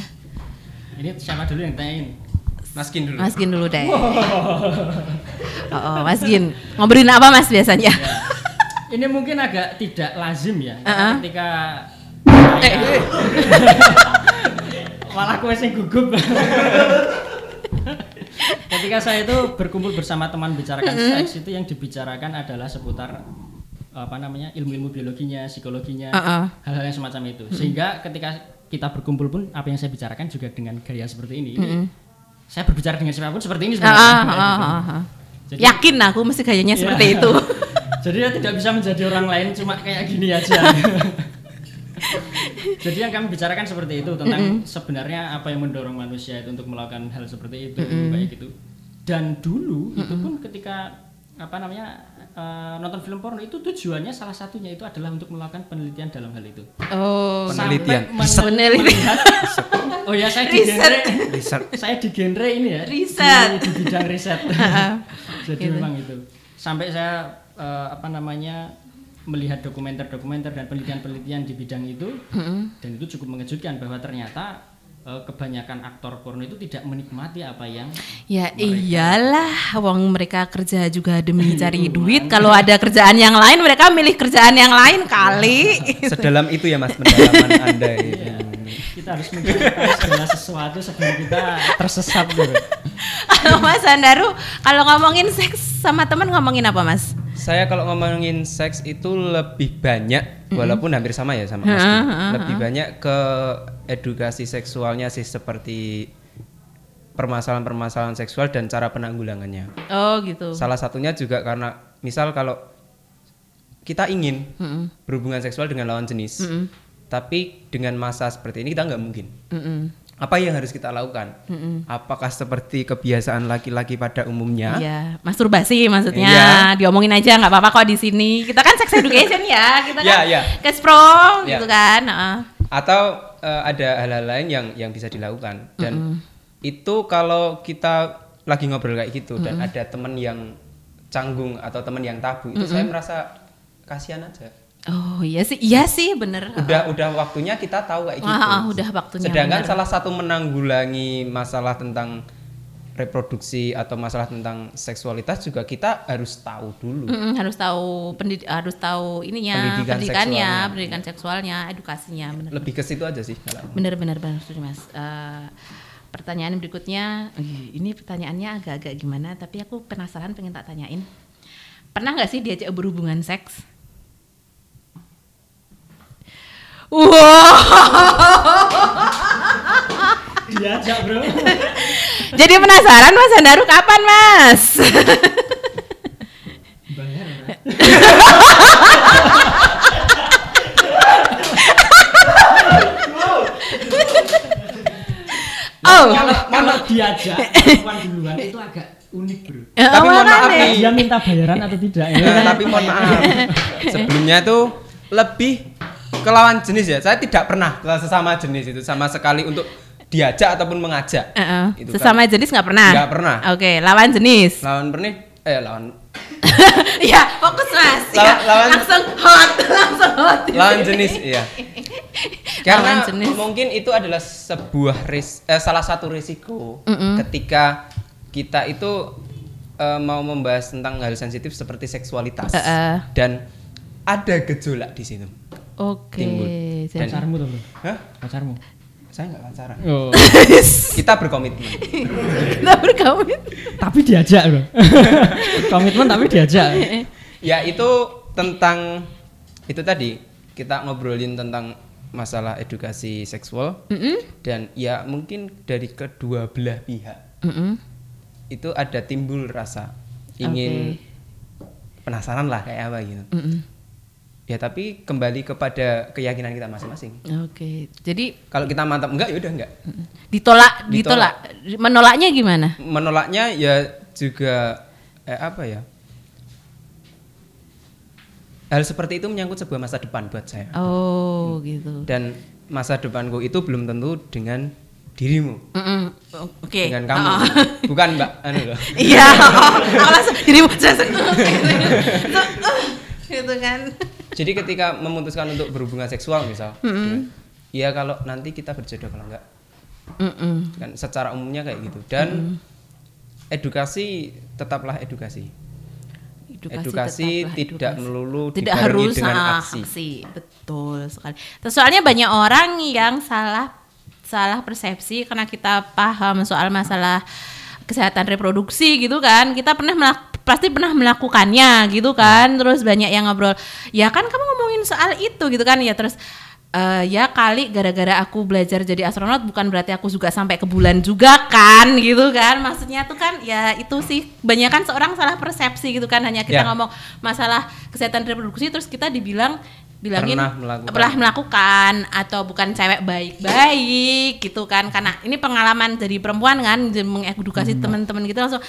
B: Ini siapa dulu yang tanyain?
C: Maskin dulu.
A: Mas Gin dulu deh. (laughs) Oh, oh, Mas Gin, ngobrolin apa mas biasanya?
B: Ini mungkin agak tidak lazim ya,
A: Uh-uh.
B: ketika
A: Eh, (laughs)
B: malah kue sing gugup. (laughs) ketika saya itu berkumpul bersama teman bicarakan seks itu yang dibicarakan adalah seputar apa namanya ilmu-ilmu biologinya, psikologinya,
A: Uh-uh.
B: hal-hal yang semacam itu. Sehingga ketika kita berkumpul pun apa yang saya bicarakan juga dengan gaya seperti ini. Ini Saya berbicara dengan siapa pun seperti ini sebenarnya.
A: ah, ah, ah, ah.
B: Jadi-
A: Yakin aku mesti gayanya
B: Iya.
A: seperti itu. (laughs)
B: Jadi ya tidak bisa menjadi orang lain cuma kayak gini aja. (laughs) Jadi yang kami bicarakan seperti itu tentang sebenarnya apa yang mendorong manusia itu untuk melakukan hal seperti itu baik itu. Dan dulu itu pun ketika apa namanya eh, nonton film porno itu tujuannya salah satunya itu adalah untuk melakukan penelitian dalam hal itu.
A: Oh,
C: Penelitian.
B: Sampai
A: Penelitian.
B: oh ya saya di genre
C: Riset.
B: saya di genre ini ya
A: Riset.
B: di, di bidang riset (laughs) jadi
A: Gitu.
B: memang itu sampai saya eh, apa namanya melihat dokumenter-dokumenter dan penelitian-penelitian di bidang itu dan itu cukup mengejutkan bahwa ternyata eh, kebanyakan aktor porno itu tidak menikmati apa yang
A: Ya iyalah, wong mereka kerja juga demi (laughs) cari duit. Kalau ada kerjaan yang lain, mereka milih kerjaan yang lain kali. (laughs)
C: Sedalam itu ya mas pendalaman (laughs) anda ini.
B: kita harus mencari segala sesuatu sebelum kita tersesat gitu.
A: Kalau Mas Andaru, kalau ngomongin seks sama teman ngomongin apa Mas?
C: Saya kalau ngomongin seks itu lebih banyak, walaupun hampir sama ya sama Mas. Lebih banyak ke edukasi seksualnya sih seperti permasalahan-permasalahan seksual dan cara penanggulangannya.
A: Oh gitu.
C: Salah satunya juga karena misal kalau kita ingin
A: Mm-mm.
C: berhubungan seksual dengan lawan jenis,
A: Mm-mm.
C: tapi dengan masa seperti ini kita nggak mungkin.
A: Mm-mm.
C: Apa yang harus kita lakukan? Apakah seperti kebiasaan laki-laki pada umumnya?
A: Iya, masturbasi maksudnya.
C: Iya.
A: Diomongin aja nggak apa-apa kok di sini. Kita kan sex education ya, kita
C: Iya,
A: kan
C: iya.
A: cash pro
C: Iya.
A: gitu kan. heeh.
C: Atau eh, ada hal-hal lain yang yang bisa dilakukan dan itu kalau kita lagi ngobrol kayak gitu dan ada teman yang canggung atau teman yang tabu itu saya merasa kasihan aja.
A: Oh iya sih, iya sih bener.
C: Udah udah waktunya kita tahu kayak gitu.
A: Ah, ah, udah waktunya,
C: Sedangkan
A: bener.
C: salah satu menanggulangi masalah tentang reproduksi atau masalah tentang seksualitas juga kita harus tahu dulu.
A: Mm-mm, harus tahu pendid- harus tahu ininya
C: Pendidikan
A: pendidikannya,
C: seksualnya.
A: pendidikan seksualnya, edukasinya bener.
C: Lebih ke situ aja sih kalau.
A: Bener bener bener setuju, Mas. Eh, pertanyaan berikutnya, ini pertanyaannya agak-agak gimana, tapi aku penasaran pengen tak tanyain. Pernah nggak sih diajak berhubungan seks? Wow,
B: Diajak bro.
A: jadi penasaran Mas Andaru kapan Mas?
B: Bayar. Bro.
A: Oh,
B: Kalau kalau diajak (laughs) perempuan duluan itu agak unik bro.
A: eh,
C: Tapi mohon maaf nih.
B: Dia minta bayaran atau tidak ya? (laughs)
C: Tapi mohon maaf. (laughs) Sebelumnya tuh lebih ke lawan jenis ya. Saya tidak pernah ke sesama jenis itu sama sekali untuk diajak ataupun mengajak.
A: Eh, eh,
C: Itu kan.
A: Sesama jenis nggak pernah?
C: Nggak pernah.
A: Oke, lawan jenis.
C: Lawan pernih eh lawan (laughs)
A: ya, fokus Mas. Ya,
C: Lawan-
A: langsung hot, (laughs) langsung hot.
C: lawan jenis iya. (laughs) Karena
A: Lawan jenis.
C: mungkin itu adalah sebuah ris eh, salah satu risiko ketika kita itu eh, mau membahas tentang hal sensitif seperti seksualitas
A: Eh, eh.
C: dan ada gejolak di situ.
A: Oke.
C: Dan-
B: Pacarmu tuh bro.
C: Hah?
B: Pacarmu.
C: Saya nggak pacaran.
B: Oh. (laughs)
C: Kita berkomitmen. (laughs)
A: Kita berkawin.
B: tapi diajak bro. (laughs) Komitmen tapi diajak.
C: ya itu tentang itu tadi kita ngobrolin tentang masalah edukasi seksual dan ya mungkin dari kedua belah pihak
A: Mm-mm.
C: itu ada timbul rasa ingin penasaran lah kayak apa gitu.
A: Mm-mm.
C: Ya tapi kembali kepada keyakinan kita masing-masing.
A: Oke. Jadi
C: Kalau kita mantap enggak ya udah enggak.
A: ditolak, ditolak. Menolaknya gimana?
C: Menolaknya ya juga eh, apa ya? Hal seperti itu menyangkut sebuah masa depan buat saya.
A: Oh, gitu.
C: Dan masa depanku itu belum tentu dengan dirimu,
A: Mm-mm. Oke.
C: dengan kamu.
A: Oh. (laughs)
C: Bukan Mbak anu loh. (laughs)
A: Iya. (laughs) Langsung dirimu sesek. gitu kan.
C: Jadi ketika memutuskan untuk berhubungan seksual misal, gitu. ya kalau nanti kita berjodoh kalau enggak
A: Mm-mm.
C: kan secara umumnya kayak gitu. Dan edukasi tetaplah edukasi. Edukasi
A: tetaplah
C: tidak
A: edukasi.
C: melulu
A: tidak harus
C: dengan
A: ah,
C: aksi.
A: betul sekali Terus soalnya banyak orang yang salah salah persepsi karena kita paham soal masalah kesehatan reproduksi gitu kan kita pernah melak- pasti pernah melakukannya gitu kan terus banyak yang ngobrol ya kan kamu ngomongin soal itu gitu kan ya terus eh, ya kali gara-gara aku belajar jadi astronot bukan berarti aku juga sampai ke bulan juga kan gitu kan maksudnya tuh kan ya itu sih banyak kan seorang salah persepsi gitu kan hanya kita
C: Ya.
A: ngomong masalah kesehatan reproduksi terus kita dibilang bilangin
C: Pernah melakukan.
A: pernah melakukan atau bukan cewek baik-baik gitu kan karena ini pengalaman dari perempuan kan jadi mengedukasi
C: Hmm.
A: teman-teman gitu langsung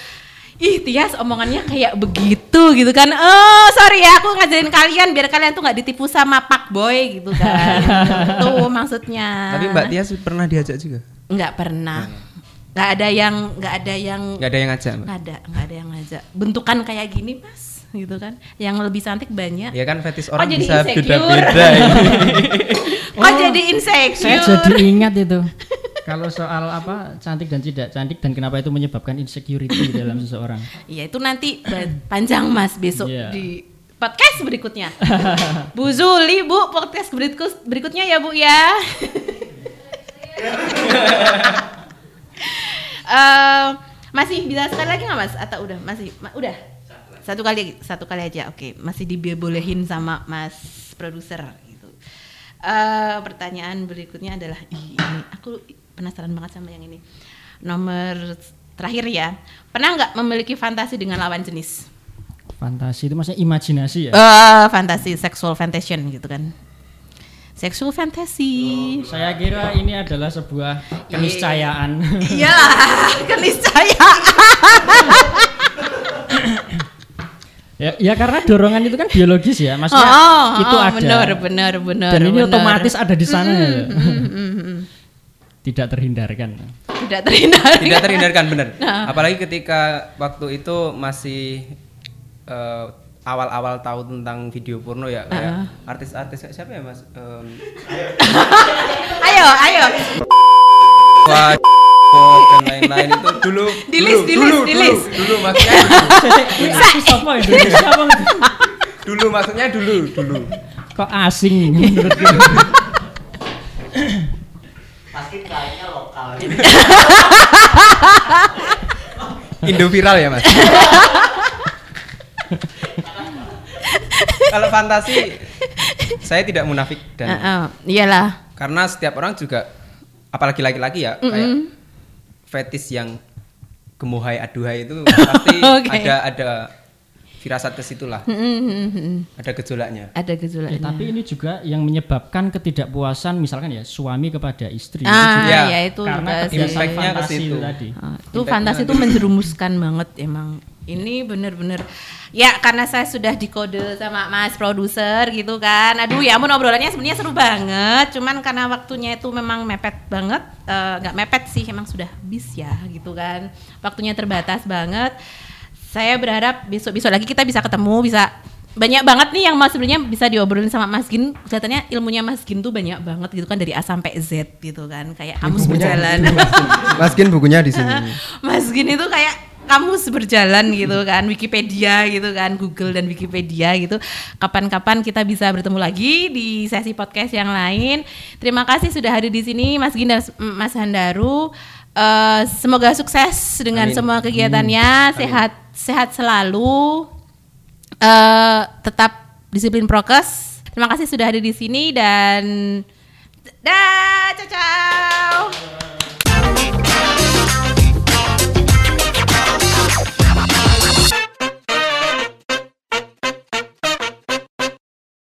A: ih Tias omongannya kayak begitu gitu kan. Oh sorry ya aku ngajarin kalian biar kalian tuh nggak ditipu sama pak boy gitu kan. Tuh maksudnya.
C: Tapi Mbak Tias pernah diajak juga?
A: nggak pernah. Nggak. Ada yang nggak ada yang
C: Nggak ada yang ngajak Mbak?
A: nggak ada nggak ada yang ngajak. Bentukan kayak gini mas gitu kan. Yang lebih cantik banyak.
C: Ya kan fetis orang
A: jadi
C: bisa beda-beda ini. (laughs)
A: kok jadi insecure
B: Saya jadi ingat itu. Kalau soal apa cantik dan tidak cantik dan kenapa itu menyebabkan insecurity (laughs) dalam seseorang.
A: Ya itu nanti panjang mas besok
B: Iya.
A: di podcast berikutnya. Bu Zuli, Bu podcast berikut berikutnya ya Bu ya. (laughs) Eh, masih bisa sekali lagi nggak mas? Atau udah masih? ma- udah satu kali satu kali aja. Oke masih dibolehin sama Mas produser gitu. Eh, pertanyaan berikutnya adalah ini aku penasaran banget sama yang ini. Nomor terakhir ya. Pernah nggak memiliki fantasi dengan lawan jenis?
B: Fantasi itu maksudnya imajinasi ya.
A: Eh, fantasi sexual fantasy gitu kan. Sexual fantasy.
B: Saya kira ini adalah sebuah keniscayaan. (laughs)
A: Iyalah, keniscayaan.
B: ya, ya karena dorongan itu kan biologis ya,
A: Oh,
B: maksudnya
A: oh,
B: itu
A: oh,
B: ada.
A: benar benar benar.
B: Dan ini
A: benar.
B: otomatis ada di sana. ya. Tidak terhindarkan.
A: tidak terhindari.
C: Tidak terhindarkan benar. (laughs)
A: Nah.
C: Apalagi ketika waktu itu masih eh, awal-awal tahu tentang video porno ya kayak artis-artis kayak siapa ya Mas? Em, (laughs)
A: Ayo, ayo.
C: Wah, (laughs) dan lain-lain itu dulu
A: Dilis,
C: dulu,
A: dilis,
C: dulu,
A: dilis.
C: dulu, dulu maksudnya dulu,
B: Artis apa Indonesia apa gitu?
C: dulu maksudnya dulu dulu
B: Kok asing menurutku?
D: Pasti kayaknya lokal. (laughs)
C: Indo viral ya mas kalau fantasi saya tidak munafik dan
A: Heeh, iyalah.
C: karena setiap orang juga apalagi laki-laki ya kayak fetis yang gemuhai aduhai itu (laughs) pasti
A: Oke.
C: ada ada firasat ke situlah ada gejolaknya
A: Ada
B: Ya,
A: gejolaknya.
B: tapi ini juga yang menyebabkan ketidakpuasan misalkan ya suami kepada istri itu
A: ah,
B: juga
C: Ya,
A: ya itu
B: karena
A: juga
B: fantasi
C: situ.
B: itu tadi.
A: Ah, itu fantasi itu menjerumuskan banget emang. Ini bener-bener ya karena saya sudah dikode sama Mas produser gitu kan. Aduh ya ampun obrolannya sebenarnya seru banget. Cuman karena waktunya itu memang mepet banget, eh, nggak mepet sih emang sudah habis ya gitu kan. Waktunya terbatas banget. Saya berharap besok-besok lagi kita bisa ketemu, bisa banyak banget nih yang mas sebenarnya bisa diobrolin sama Mas Gin. Kelihatannya ilmunya Mas Gin tuh banyak banget gitu kan dari A sampai Z gitu kan. Kayak kamus berjalan.
C: Mas Gin bukunya di sini (laughs)
A: Mas Gin itu kayak kamu berjalan gitu kan Wikipedia gitu kan Google dan Wikipedia gitu kapan-kapan kita bisa bertemu lagi di sesi podcast yang lain terima kasih sudah hadir di sini Mas Gin dan Mas Handaru Eh, semoga sukses dengan
C: Amin.
A: semua kegiatannya sehat sehat selalu. Eh, tetap disiplin prokes. Terima kasih sudah hadir di sini dan dah ciao ciao